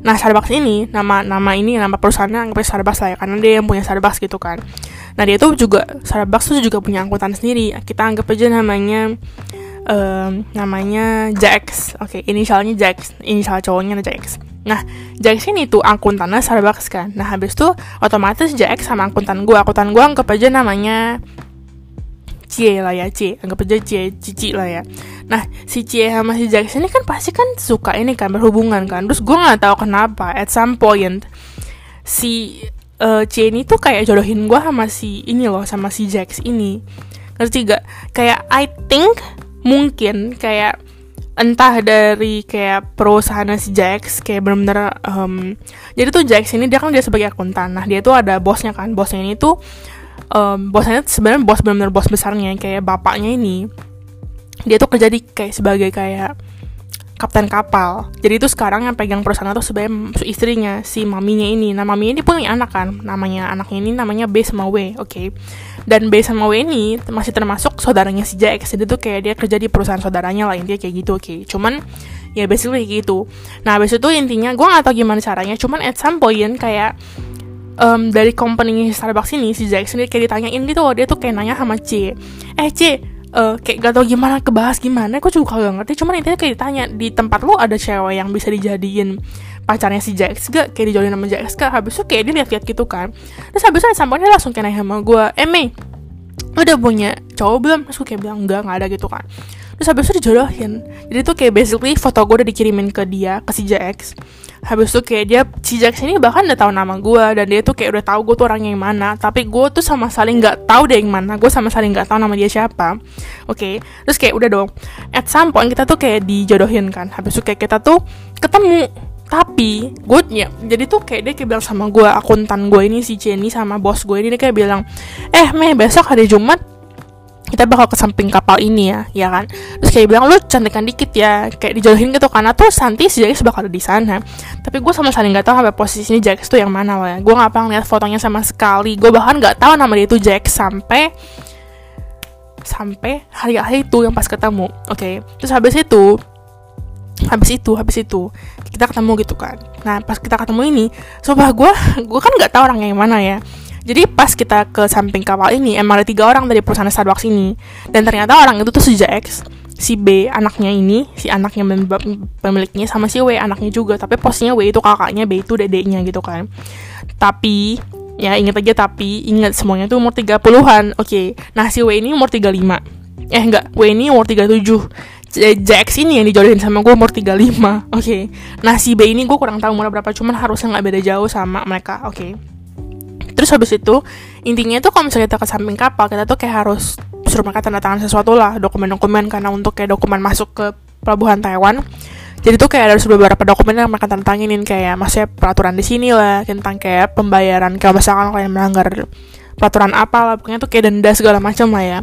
Nah Starbucks ini nama nama ini nama perusahaannya anggapnya Starbucks lah ya karena dia yang punya Starbucks gitu kan. Nah dia tuh juga Starbucks tuh juga punya angkutan sendiri. Kita anggap aja namanya um, namanya Jax. Oke, okay, inisialnya Jax. Inisial cowoknya Jax. Nah, Jax ini tuh akuntannya Starbucks kan. Nah, habis itu otomatis Jax sama akuntan gue. Akuntan gue anggap aja namanya Cie lah ya, Cie. Anggap aja Cie, Cici lah ya. Nah, si Cie sama si Jax ini kan pasti kan suka ini kan berhubungan kan. Terus gue nggak tahu kenapa at some point si uh, Cie ini tuh kayak jodohin gue sama si ini loh, sama si Jax ini. Ngerti gak? Kayak I think mungkin kayak entah dari kayak perusahaan si Jax kayak bener-bener um, jadi tuh Jax ini dia kan dia sebagai akuntan nah dia tuh ada bosnya kan bosnya ini tuh um, bosnya sebenarnya bos benar-benar bos besarnya kayak bapaknya ini dia tuh kerja di kayak sebagai kayak kapten kapal. Jadi itu sekarang yang pegang perusahaan itu sebenarnya istrinya si maminya ini. Nah maminya ini punya anak kan, namanya anaknya ini namanya B sama W, oke. Okay? Dan B sama W ini masih termasuk saudaranya si Jax. Jadi tuh kayak dia kerja di perusahaan saudaranya lah intinya kayak gitu, oke. Okay? Cuman ya basically kayak gitu. Nah habis itu intinya gue gak tau gimana caranya. Cuman at some point kayak um, dari company Starbucks ini si Jack sendiri kayak ditanyain gitu loh dia tuh kayak nanya sama C. Eh C uh, kayak gak tau gimana kebahas gimana aku juga kagak ngerti. Cuman intinya kayak ditanya di tempat lo ada cewek yang bisa dijadiin pacarnya si Jax gak kayak dijadiin sama Jax gak habis itu kayak dia lihat-lihat gitu kan. Terus habis itu sampai dia langsung kayak nanya sama gue eh Mei udah punya cowok belum? Terus gue kayak bilang enggak nggak ada gitu kan. Terus habis itu dijodohin. Jadi tuh kayak basically foto gue udah dikirimin ke dia ke si JX habis itu kayak dia si Jax ini bahkan udah tahu nama gue dan dia tuh kayak udah tahu gue tuh orangnya yang mana. Tapi gue tuh sama sekali nggak tahu deh yang mana. Gue sama sekali nggak tahu nama dia siapa. Oke okay. terus kayak udah dong. At some point kita tuh kayak dijodohin kan. Habis itu kayak kita tuh ketemu. Tapi gue ya jadi tuh kayak dia kayak bilang sama gue akuntan gue ini si Jenny sama bos gue ini dia kayak bilang eh meh besok hari Jumat kita bakal ke samping kapal ini ya, ya kan? Terus kayak bilang lu cantikan dikit ya, kayak dijodohin gitu karena tuh Santi si Jax bakal ada di sana. Tapi gue sama sekali nggak tahu sampai posisinya Jax tuh yang mana lah ya. Gue nggak pernah lihat fotonya sama sekali. Gue bahkan nggak tahu nama dia itu Jax sampai sampai hari-hari itu yang pas ketemu. Oke, okay? terus habis itu habis itu habis itu kita ketemu gitu kan nah pas kita ketemu ini sumpah gue gue kan nggak tahu orang yang mana ya jadi pas kita ke samping kapal ini emang ada tiga orang dari perusahaan Starbucks ini. Dan ternyata orang itu tuh si X si B anaknya ini si anaknya pemiliknya sama si W anaknya juga. Tapi posnya W itu kakaknya B itu dedeknya gitu kan. Tapi ya inget aja tapi inget semuanya tuh umur 30-an oke. Okay. nah si W ini umur 35 eh enggak W ini umur 37 Jax ini yang dijodohin sama gue umur 35 Oke. Okay. Nah si B ini gue kurang tahu umur berapa Cuman harusnya nggak beda jauh sama mereka Oke terus habis itu intinya tuh kalau misalnya kita ke samping kapal kita tuh kayak harus suruh mereka tanda tangan sesuatu lah dokumen-dokumen. Karena untuk kayak dokumen masuk ke pelabuhan Taiwan jadi tuh kayak ada beberapa dokumen yang mereka tanda tanginin kayak maksudnya peraturan di sini lah tentang kayak pembayaran kalau misalkan kalian melanggar peraturan apa lah pokoknya tuh kayak denda segala macam lah ya.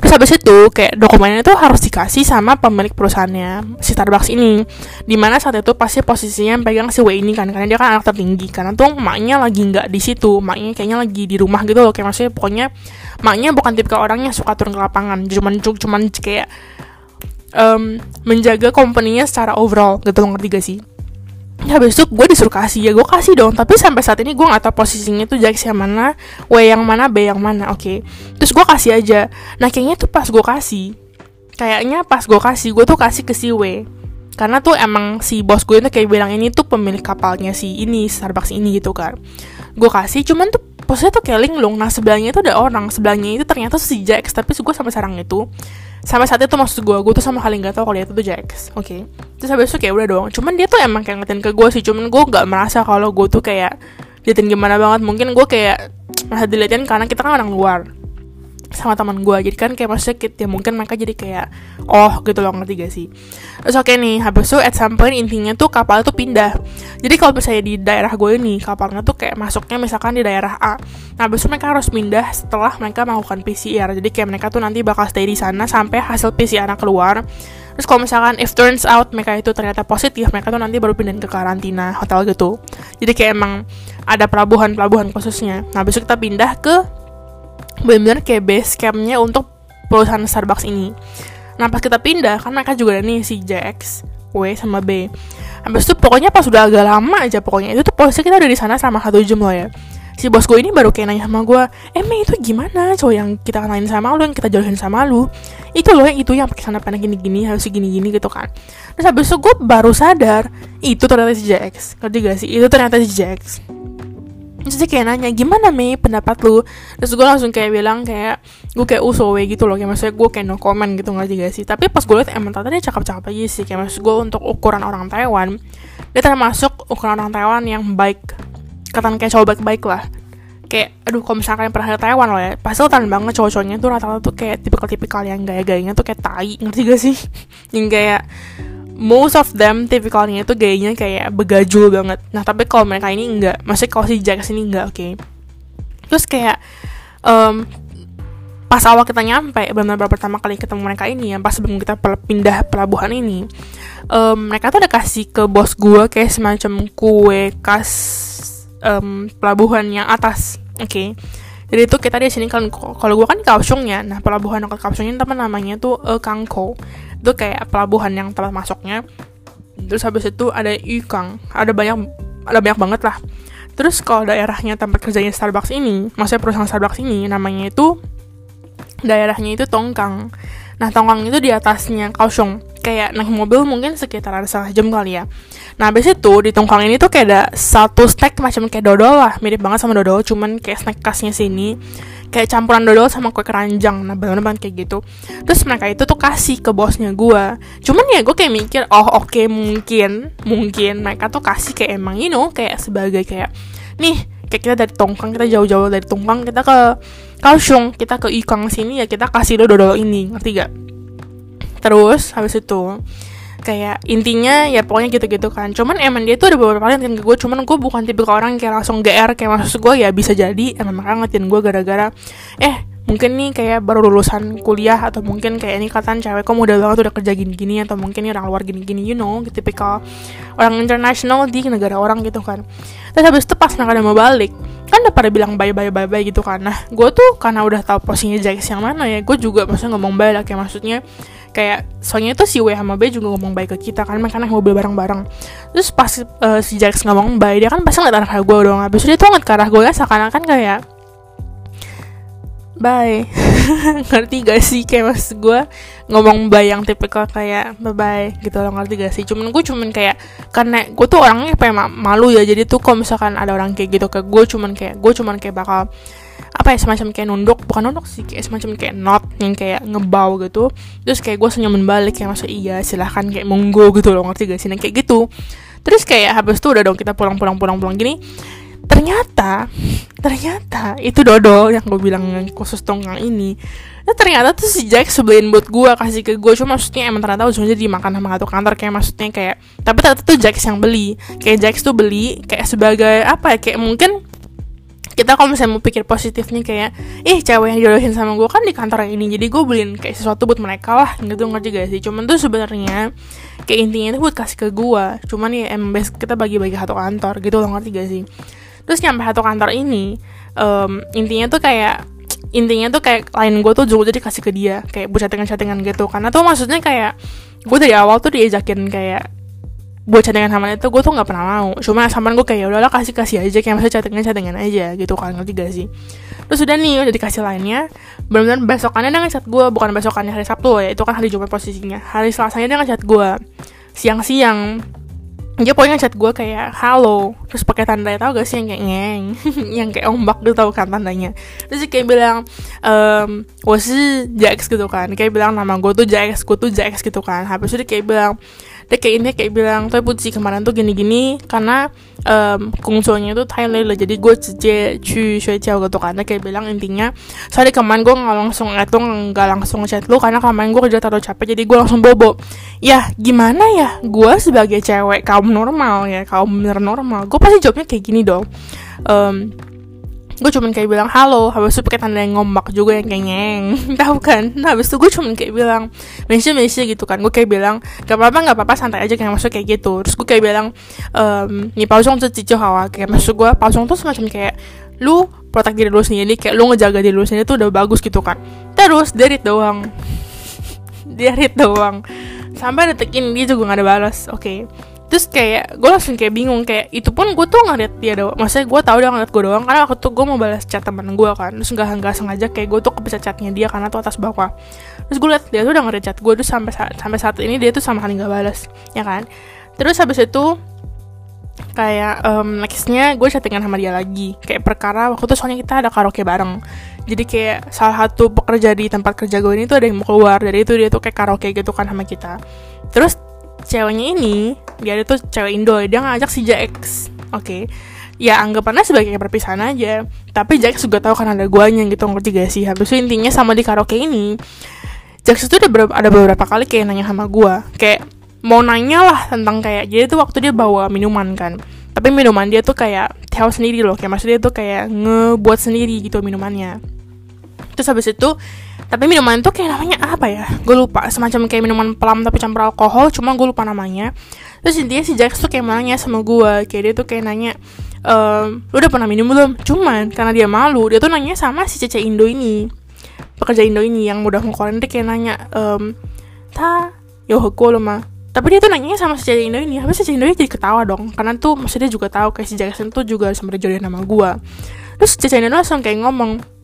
Terus habis itu kayak dokumennya itu harus dikasih sama pemilik perusahaannya si Starbucks ini. Di mana saat itu pasti posisinya yang pegang si W ini kan karena dia kan anak tertinggi. Karena tuh maknya lagi nggak di situ maknya kayaknya lagi di rumah gitu loh. Kayak maksudnya pokoknya maknya bukan tipe orangnya suka turun ke lapangan. Cuman cuman kayak um, menjaga company-nya secara overall gitu loh ngerti gak sih ya besok gue disuruh kasih. Ya gue kasih dong. Tapi sampai saat ini gue nggak tahu posisinya tuh Jax yang mana W yang mana B yang mana oke. Okay. terus gue kasih aja. Nah kayaknya tuh pas gue kasih kayaknya pas gue kasih gue tuh kasih ke si W. Karena tuh emang si bos gue itu kayak bilang ini tuh pemilik kapalnya si ini Starbucks ini gitu kan. Gue kasih cuman tuh posnya tuh kayak linglung nah sebelahnya itu ada orang. Sebelahnya itu ternyata si Jax. Tapi gue sampai sekarang itu sampai saat itu maksud gue gue tuh sama kali nggak tahu kalau dia itu tuh Jax. Oke. Okay? terus habis itu kayak udah doang. Cuman dia tuh emang kayak ngeliatin ke gue sih. Cuman gue nggak merasa kalau gue tuh kayak liatin gimana banget. Mungkin gue kayak merasa diliatin karena kita kan orang luar sama teman gue jadi kan kayak maksudnya ya mungkin mereka jadi kayak oh gitu loh ngerti gak sih? Terus oke okay nih habis itu at some point intinya tuh kapal tuh pindah. Jadi kalau misalnya di daerah gue ini kapalnya tuh kayak masuknya misalkan di daerah A. Nah habis itu mereka harus pindah setelah mereka melakukan PCR jadi kayak mereka tuh nanti bakal stay di sana sampai hasil PCR keluar. Terus kalau misalkan if turns out mereka itu ternyata positif, mereka tuh nanti baru pindah ke karantina hotel gitu. Jadi kayak emang ada pelabuhan-pelabuhan khususnya. Nah, besok kita pindah ke benar-benar kayak base campnya untuk perusahaan Starbucks ini. Nah pas kita pindah kan mereka juga ada nih si JX W sama B. Habis itu pokoknya pas udah agak lama aja pokoknya itu tuh posisi kita udah di sana sama satu jam loh ya. Si bos gue ini baru kayak nanya sama gue eh Mei itu gimana? Cowok yang kita kenalin sama lu yang kita jauhin sama lu. Itu loh yang itu yang pakai sana pendek gini-gini harus gini-gini gitu kan. Terus habis itu gue baru sadar itu ternyata si JX ngerti gak sih? Itu ternyata si JX terus dia kayak nanya gimana Mei pendapat lu? Terus gue langsung kayak bilang kayak gue kayak usowe gitu loh. Kayak maksudnya gue kayak no comment gitu nggak juga sih? Tapi pas gue liat emang tata dia cakep-cakep aja sih. Kayak maksud gue untuk ukuran orang Taiwan dia termasuk ukuran orang Taiwan yang baik katakan kayak cowok baik-baik lah. Kayak aduh kalau misalkan kalian pernah ke Taiwan loh ya pasti lo banget cowok-cowoknya tuh rata-rata tuh kayak tipikal-tipikal yang gaya-gayanya tuh kayak tai ngerti gak sih? Yang kayak most of them tipikalnya itu gayanya kayak begajul banget nah tapi kalau mereka ini enggak maksudnya kalau si Jax ini enggak oke okay? terus kayak um, pas awal kita nyampe benar-benar pertama kali ketemu mereka ini ya pas sebelum kita pindah pelabuhan ini um, mereka tuh udah kasih ke bos gue kayak semacam kue khas um, pelabuhan yang atas oke okay? jadi itu kita di sini kan kalau gue kan Kaohsiung ya nah pelabuhan Kaohsiung ini teman namanya tuh uh, Kangko itu kayak pelabuhan yang tempat masuknya. Terus habis itu ada Yukang. Ada banyak ada banyak banget lah. Terus kalau daerahnya tempat kerjanya Starbucks ini maksudnya perusahaan Starbucks ini namanya itu daerahnya itu Tongkang. Nah Tongkang itu di atasnya Kaohsiung. Kayak naik mobil mungkin sekitar ada setengah jam kali ya. Nah habis itu di Tongkang ini tuh kayak ada satu snack macam kayak dodol lah. Mirip banget sama dodol cuman kayak snack khasnya sini kayak campuran dodol sama kue keranjang. Nah bener-bener kayak gitu. Terus mereka itu tuh kasih ke bosnya gue cuman ya gue kayak mikir oh oke okay, mungkin mungkin mereka tuh kasih kayak emang you know kayak sebagai kayak nih kayak kita dari Tongkang kita jauh-jauh dari Tongkang kita ke Kaohsiung kita ke Ikang sini ya kita kasih lo dodol ini. Ngerti gak? Terus habis itu kayak intinya ya pokoknya gitu-gitu kan. Cuman emang dia tuh ada beberapa kali ngatain ke gue cuman gue bukan tipe orang kayak langsung GR kayak maksud gue ya bisa jadi. Emang mereka ngatain gue gara-gara eh mungkin nih kayak baru lulusan kuliah atau mungkin kayak ini katan cewek kok muda banget udah kerja gini-gini atau mungkin ini orang luar gini-gini you know gitu tipikal orang internasional di negara orang gitu kan. Terus habis itu pas mereka udah mau balik kan udah pada bilang bye bye bye bye gitu kan. Nah gue tuh karena udah tahu posisinya Jax yang mana ya gue juga maksudnya ngomong bye lah kayak maksudnya kayak soalnya itu si W sama B juga ngomong baik ke kita kan makanya mobil bareng-bareng. Terus pas uh, si Jax ngomong bye dia kan pasti ngeliat arah gue dong habis itu dia tuh ngeliat ke arah gue ya seakan-akan kayak bye. Ngerti gak sih? Kayak mas gue ngomong bye yang tipikal kayak bye bye gitu loh ngerti gak sih? Cuman gue cuman kayak karena gue tuh orangnya kayak malu ya. Jadi tuh kalau misalkan ada orang kayak gitu ke gue cuman kayak gue cuman kayak bakal apa ya semacam kayak nunduk bukan nunduk sih kayak semacam kayak not yang kayak ngebau gitu. Terus kayak gue senyumin balik kayak masa iya silahkan kayak monggo gitu loh ngerti gak sih? Nah, kayak gitu. Terus kayak habis itu udah dong kita pulang pulang pulang pulang gini. Ternyata ternyata itu dodol yang gue bilang yang khusus tongkang ini nah ternyata tuh si Jack sebelin buat gue kasih ke gue cuma maksudnya emang ternyata ujungnya dimakan sama satu kantor kayak maksudnya kayak tapi ternyata tuh Jack yang beli. Kayak Jack tuh beli kayak sebagai apa ya kayak mungkin kita kalau misalnya mau pikir positifnya kayak ih cewek yang jodohin sama gue kan di kantor yang ini jadi gue beliin kayak sesuatu buat mereka lah. Gitu ngerti gak sih? Cuman tuh sebenarnya kayak intinya itu buat kasih ke gue cuman ya emang kita bagi-bagi satu kantor gitu loh ngerti gak sih? Terus nyampe satu kantor ini um, intinya tuh kayak intinya tuh kayak lain gue tuh juga jadi kasih ke dia kayak buat chattingan-chattingan gitu. Karena tuh maksudnya kayak gue dari awal tuh diajakin kayak buat chattingan sama itu gue tuh nggak pernah mau. Cuma sama gue kayak ya udahlah kasih kasih aja kayak masa chattingan chattingan aja gitu kan ngerti gak sih? Terus udah nih udah dikasih lainnya benar-benar besokannya dia ngechat gue bukan besokannya hari sabtu ya itu kan hari jumat posisinya. Hari selasanya dia ngechat gue siang-siang. Dia pokoknya chat gue kayak halo terus pakai tanda tau gak sih yang kayak ngeng yang kayak ombak gitu tau kan tandanya? Terus dia kayak bilang ehm wasi Jax gitu kan. Kayak bilang nama gue tuh Jax gue tuh Jax gitu kan. Habis itu dia kayak bilang dia kayak ini kayak bilang tuh putih kemarin tuh gini-gini karena um, kungsonya tuh Thailand lah jadi gue cije cu gitu kan. Kayak bilang intinya sorry kemarin gue nggak langsung itu nggak langsung chat lu karena kemarin gue kerja terlalu capek jadi gue langsung bobo. Ya gimana ya? Gue sebagai cewek kaum normal ya kaum bener normal gue pasti jawabnya kayak gini dong. Um, gue cuman kayak bilang halo. Habis itu pakai tanda yang ngombak juga yang kayak nyeng. Tahu kan? Nah, habis itu gue cuman kayak bilang messi messi gitu kan. Gue kayak bilang gak apa apa gak apa apa santai aja kayak masuk kayak gitu. Terus gue kayak bilang ehm nih pausong tuh cicu hawa. Kayak masuk gue pausong tuh semacam kayak lu protek diri lu sendiri kayak lu ngejaga diri lu sendiri tuh udah bagus gitu kan. Terus dari doang. Dari doang. Sampai detik ini dia juga gak ada balas. Oke. okay terus kayak gue langsung kayak bingung kayak itu pun gue tuh ngeliat dia doang. Maksudnya gue tahu dia ngeliat gue doang karena waktu tuh gue mau balas chat temen gue kan. Terus nggak nggak sengaja kayak gue tuh kepencet chatnya dia karena tuh atas bawah. Terus gue liat dia tuh udah ngeliat chat gue tuh sampai sampai saat ini dia tuh sama kali nggak balas ya kan? Terus habis itu kayak um, nextnya gue chattingan sama dia lagi. Kayak perkara waktu itu soalnya kita ada karaoke bareng. Jadi kayak salah satu pekerja di tempat kerja gue ini tuh ada yang mau keluar. Dari itu dia tuh kayak karaoke gitu kan sama kita. Terus ceweknya ini dia itu cewek Indo dia ngajak si Jax. Oke. Okay. ya anggapannya sebagai perpisahan aja. Tapi Jax juga tahu kan ada guanya gitu ngerti gak sih? Habis itu intinya sama di karaoke ini Jax itu udah ada beberapa kali kayak nanya sama gue kayak mau nanya lah tentang kayak jadi tuh waktu dia bawa minuman kan. Tapi minuman dia tuh kayak tahu sendiri loh. Kayak maksudnya tuh kayak ngebuat sendiri gitu minumannya. Terus habis itu tapi minuman itu kayak namanya apa ya? Gue lupa. Semacam kayak minuman pelam tapi campur alkohol cuma gue lupa namanya terus intinya si Jax tuh kayak nanya sama gue kayak dia tuh kayak nanya ehm, lu udah pernah minum belum? Cuman karena dia malu dia tuh nanya sama si Cece Indo ini. Pekerja Indo ini yang udah ngeluarin dia kayak nanya ehm, ta yo lo mah tapi dia tuh nanya sama si Cece Indo ini. Habis si Cece Indo ini jadi ketawa dong karena tuh maksudnya juga tahu kayak si Jackson tuh juga sebenarnya jodohin nama gue terus Cece Indo langsung kayak ngomong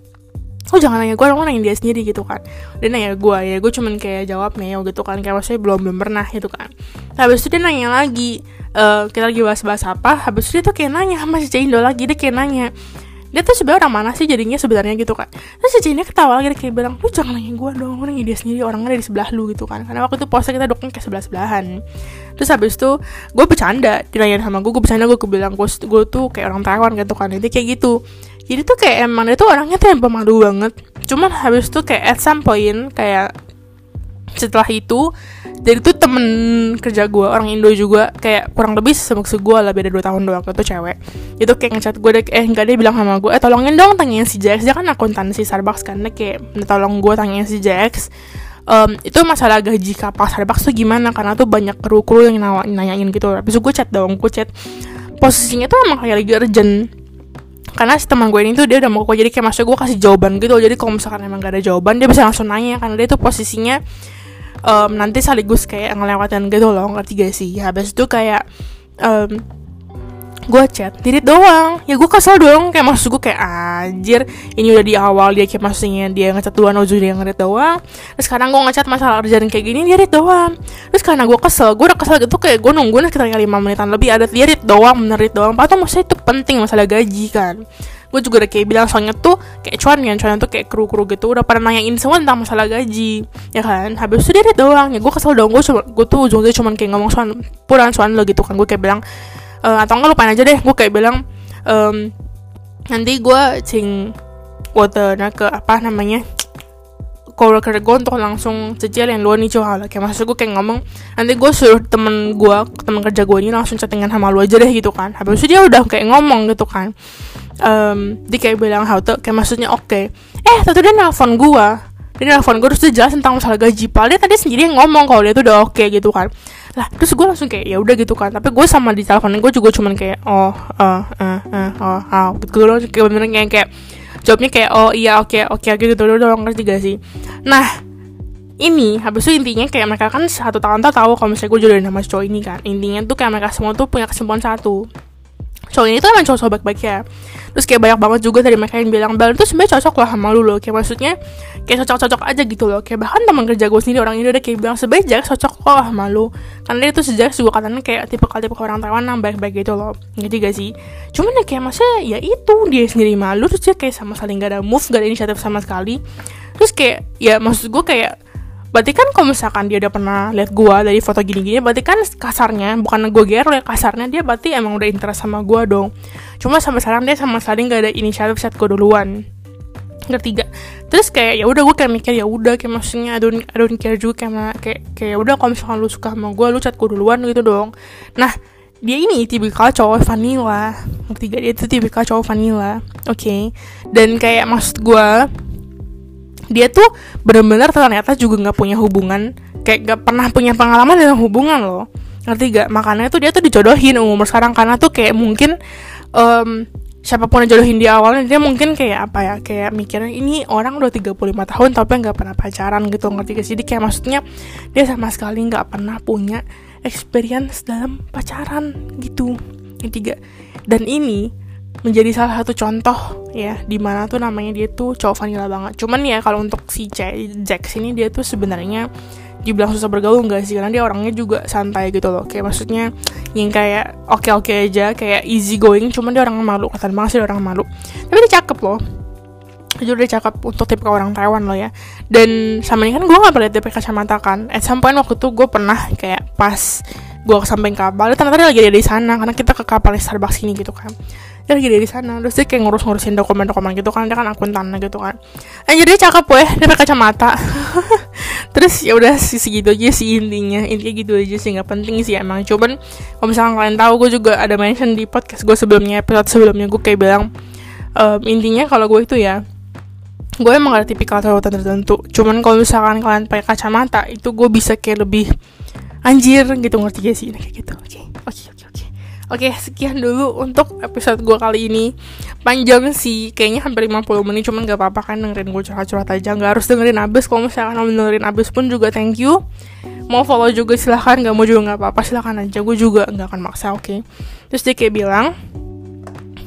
oh jangan nanya gue dong nanya dia sendiri gitu kan. Dia nanya gue ya gue cuman kayak jawab meo gitu kan kayak maksudnya belum belum pernah gitu kan. Habis itu dia nanya lagi uh, kita lagi bahas-bahas apa habis itu dia tuh kayak nanya sama si Indo lagi dia kayak nanya dia tuh sebenarnya orang mana sih jadinya sebenarnya? gitu kan. Terus si ini ketawa lagi kayak bilang lu jangan nanya gue dong orang dia sendiri orangnya di sebelah lu gitu kan. Karena waktu itu pose kita dukung kayak sebelah sebelahan terus habis itu gue bercanda ditanyain sama gue gue bercanda gue bilang gue tuh kayak orang Taiwan gitu kan. Jadi kayak gitu jadi tuh kayak emang dia tuh orangnya tuh yang pemalu banget. Cuman habis itu kayak at some point kayak setelah itu jadi tuh temen kerja gue orang Indo juga kayak kurang lebih sama gue lah beda 2 tahun doang itu cewek. Itu kayak ngechat gue deh eh enggak dia bilang sama gue eh tolongin dong tanyain si Jax. Dia kan akuntansi Starbucks kan dia kayak tolong gue tanyain si Jax. Um, itu masalah gaji kapal Starbucks tuh gimana karena tuh banyak kru-kru yang nanyain gitu. Habis itu gue chat dong gue chat. Posisinya tuh emang kayak lagi urgent karena si teman gue ini tuh dia udah mau jadi kayak maksud gue kasih jawaban gitu jadi kalau misalkan emang gak ada jawaban dia bisa langsung nanya karena dia tuh posisinya um, nanti sekaligus kayak ngelewatin gitu loh. Ngerti gak sih? Habis itu kayak um, gue chat dirit doang. Ya gue kesel dong. Kayak maksud gue kayak anjir ini udah di awal dia kayak maksudnya dia ngechat duluan ujung dia ngerit doang. Terus sekarang gue ngechat masalah kerjaan kayak gini dia rit doang. Terus karena gue kesel gue udah kesel gitu kayak gue nungguin sekitar lima menitan lebih ada dia doang menerit doang. Padahal maksudnya itu penting masalah gaji kan. Gue juga udah kayak bilang soalnya tuh kayak cuan kan cuan tuh kayak kru kru gitu udah pada nanyain semua tentang masalah gaji ya kan? Habis itu dia doang. Ya gue kesel dong gue cuma gue tuh ujungnya cuma kayak ngomong soal puran soal lo gitu kan. Gue kayak bilang e, atau enggak lupain aja deh gue kayak bilang um, nanti gue cing water ke apa namanya coworker gue untuk langsung cicilin lu nih cuy kayak maksud gue kayak ngomong nanti gue suruh temen gue temen kerja gue ini langsung chattingan sama lu aja deh gitu kan. Habis itu dia udah kayak ngomong gitu kan. Um, dia kayak bilang how to kayak maksudnya oke. Okay. eh tapi dia nelfon gue dia nelfon gue terus dia jelas tentang masalah gaji. Padahal dia tadi sendiri yang ngomong kalau dia tuh udah oke okay, gitu kan lah terus gue langsung kayak ya udah gitu kan. Tapi gue sama di telepon gue juga cuman kayak oh uh, uh, oh oh gitu loh kayak bener kayak kayak jawabnya kayak oh iya oke okay, oke okay, gitu doang. Ngerti gak sih? Nah ini habis itu intinya kayak mereka kan satu tahun tuh tahu kalau misalnya gue jodohin sama cowok ini kan. Intinya tuh kayak mereka semua tuh punya kesimpulan satu cowok ini tuh emang cowok-cowok baik-baik ya. Terus kayak banyak banget juga dari mereka yang bilang Bal itu sebenarnya cocok lah sama lu loh. Kayak maksudnya kayak cocok-cocok aja gitu loh. Kayak bahkan teman kerja gue sendiri orang ini udah kayak bilang sebenarnya Jack cocok kok sama lu. Karena dia tuh sejak juga katanya kayak tipe tipe orang Taiwan yang baik-baik gitu loh. Ngerti gak sih? Cuman ya kayak maksudnya ya itu dia sendiri malu terus dia kayak sama saling gak ada move gak ada inisiatif sama sekali. Terus kayak ya maksud gue kayak berarti kan kalau misalkan dia udah pernah lihat gue dari foto gini-gini berarti kan kasarnya bukan gue ger ya kasarnya dia berarti emang udah interest sama gue dong. Cuma sampai sekarang dia sama sekali nggak ada inisiatif saat gue duluan. Ketiga terus kayak ya udah gue kayak mikir ya udah kayak maksudnya I don't, I don't care juga kayak kayak kayak udah kalau misalkan lu suka sama gue lu chat gue duluan gitu dong. Nah dia ini tipikal cowok vanilla. Ketiga dia itu tipikal cowok vanilla. Oke. Okay? dan kayak maksud gue dia tuh bener-bener ternyata juga nggak punya hubungan kayak gak pernah punya pengalaman dengan hubungan loh. Ngerti gak makanya tuh dia tuh dijodohin umur sekarang karena tuh kayak mungkin um, siapa pun yang jodohin di awalnya dia mungkin kayak apa ya kayak mikirnya ini orang udah 35 tahun tapi nggak pernah pacaran gitu ngerti gak sih? Jadi kayak maksudnya dia sama sekali nggak pernah punya experience dalam pacaran gitu. Ketiga dan ini menjadi salah satu contoh ya di mana tuh namanya dia tuh cowok vanilla banget. Cuman ya kalau untuk si Jack ini dia tuh sebenarnya dibilang susah bergaul enggak sih? Karena dia orangnya juga santai gitu loh. Kayak maksudnya yang kayak oke oke aja kayak easy going cuman dia orang malu kata banget sih dia orang malu. Tapi dia cakep loh. Jujur dia cakep untuk tipe orang Taiwan loh ya. Dan sama ini kan gue gak pernah pakai kacamata kan. At some point waktu itu gue pernah kayak pas gue samping kapal ternyata dia lagi ada di sana karena kita ke kapal Starbucks ini gitu kan dia lagi dari sana. Terus dia kayak ngurus-ngurusin dokumen-dokumen gitu kan. Dia kan akuntan gitu kan. Jadi dia cakep weh. Dia pakai kacamata. Terus ya udah segitu aja sih intinya. Intinya gitu aja sih. Nggak penting sih emang. Cuman kalau misalnya kalian tahu gue juga ada mention di podcast gue sebelumnya episode sebelumnya. Gue kayak bilang um, intinya kalau gue itu ya gue emang gak ada tipikal cowok tertentu. Cuman kalau misalkan kalian pakai kacamata itu gue bisa kayak lebih anjir gitu. Ngerti gak sih? Nah, kayak gitu. Oke. okay, oke sekian dulu untuk episode gue kali ini. Panjang sih, kayaknya hampir 50 menit, cuman gak apa-apa kan dengerin gue curhat-curhat aja. Gak harus dengerin abis, kalau misalkan mau dengerin abis pun juga thank you. Mau follow juga silahkan, gak mau juga gak apa-apa, silahkan aja. Gue juga gak akan maksa, oke. Okay? Terus dia kayak bilang,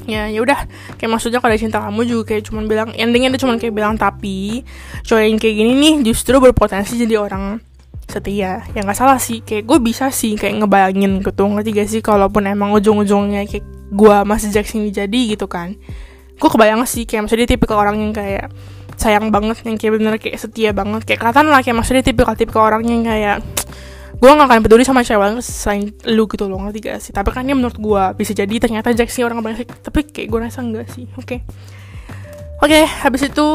ya ya udah kayak maksudnya kalau cinta kamu juga kayak cuman bilang endingnya dia cuman kayak bilang tapi cowok yang kayak gini nih justru berpotensi jadi orang setia. Ya nggak salah sih. Kayak gue bisa sih kayak ngebayangin gitu. Ngerti gak sih? Kalaupun emang ujung-ujungnya kayak gue masih Jackson jadi gitu kan. Gue kebayang sih kayak maksudnya tipikal orang yang kayak sayang banget yang kayak bener kayak setia banget. Kayak kelihatan lah kayak maksudnya tipikal tipikal orang yang kayak gue gak akan peduli sama cewek lain selain lu gitu loh. Ngerti gak sih? Tapi kan ini menurut gue bisa jadi ternyata Jack sih orang brengsek tapi kayak gue rasa enggak sih. Oke. Okay. oke okay, habis itu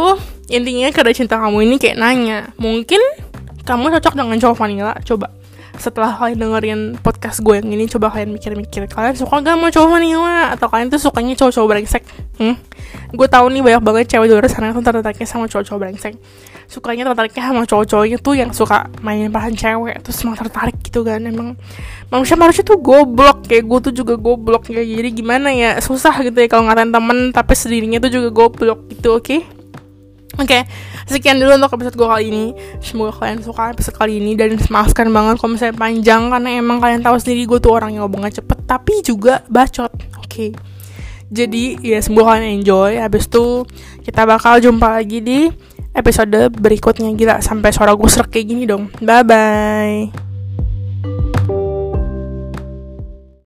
intinya karena cinta kamu ini kayak nanya mungkin kamu cocok dengan cowok vanilla? Coba. Setelah kalian dengerin podcast gue yang ini coba kalian mikir-mikir kalian suka gak mau cowok vanilla? Atau kalian tuh sukanya cowok-cowok brengsek? Hmm? gue tahu nih banyak banget cewek di luar sana tuh tertariknya sama cowok-cowok brengsek. Sukanya tertariknya sama cowok-cowoknya tuh yang suka mainin perasaan cewek terus emang tertarik gitu kan emang manusia manusia tuh goblok kayak gue tuh juga goblok ya jadi gimana ya? Susah gitu ya kalau ngatain temen tapi sendirinya tuh juga goblok gitu oke? okay? Oke, okay, sekian dulu untuk episode gue kali ini. Semoga kalian suka episode kali ini dan maafkan banget kalau misalnya panjang karena emang kalian tahu sendiri gue tuh orang yang ngomongnya cepet tapi juga bacot. Oke. Okay. Jadi ya semoga kalian enjoy. Habis itu kita bakal jumpa lagi di episode berikutnya gila sampai suara gue serak kayak gini dong. Bye bye.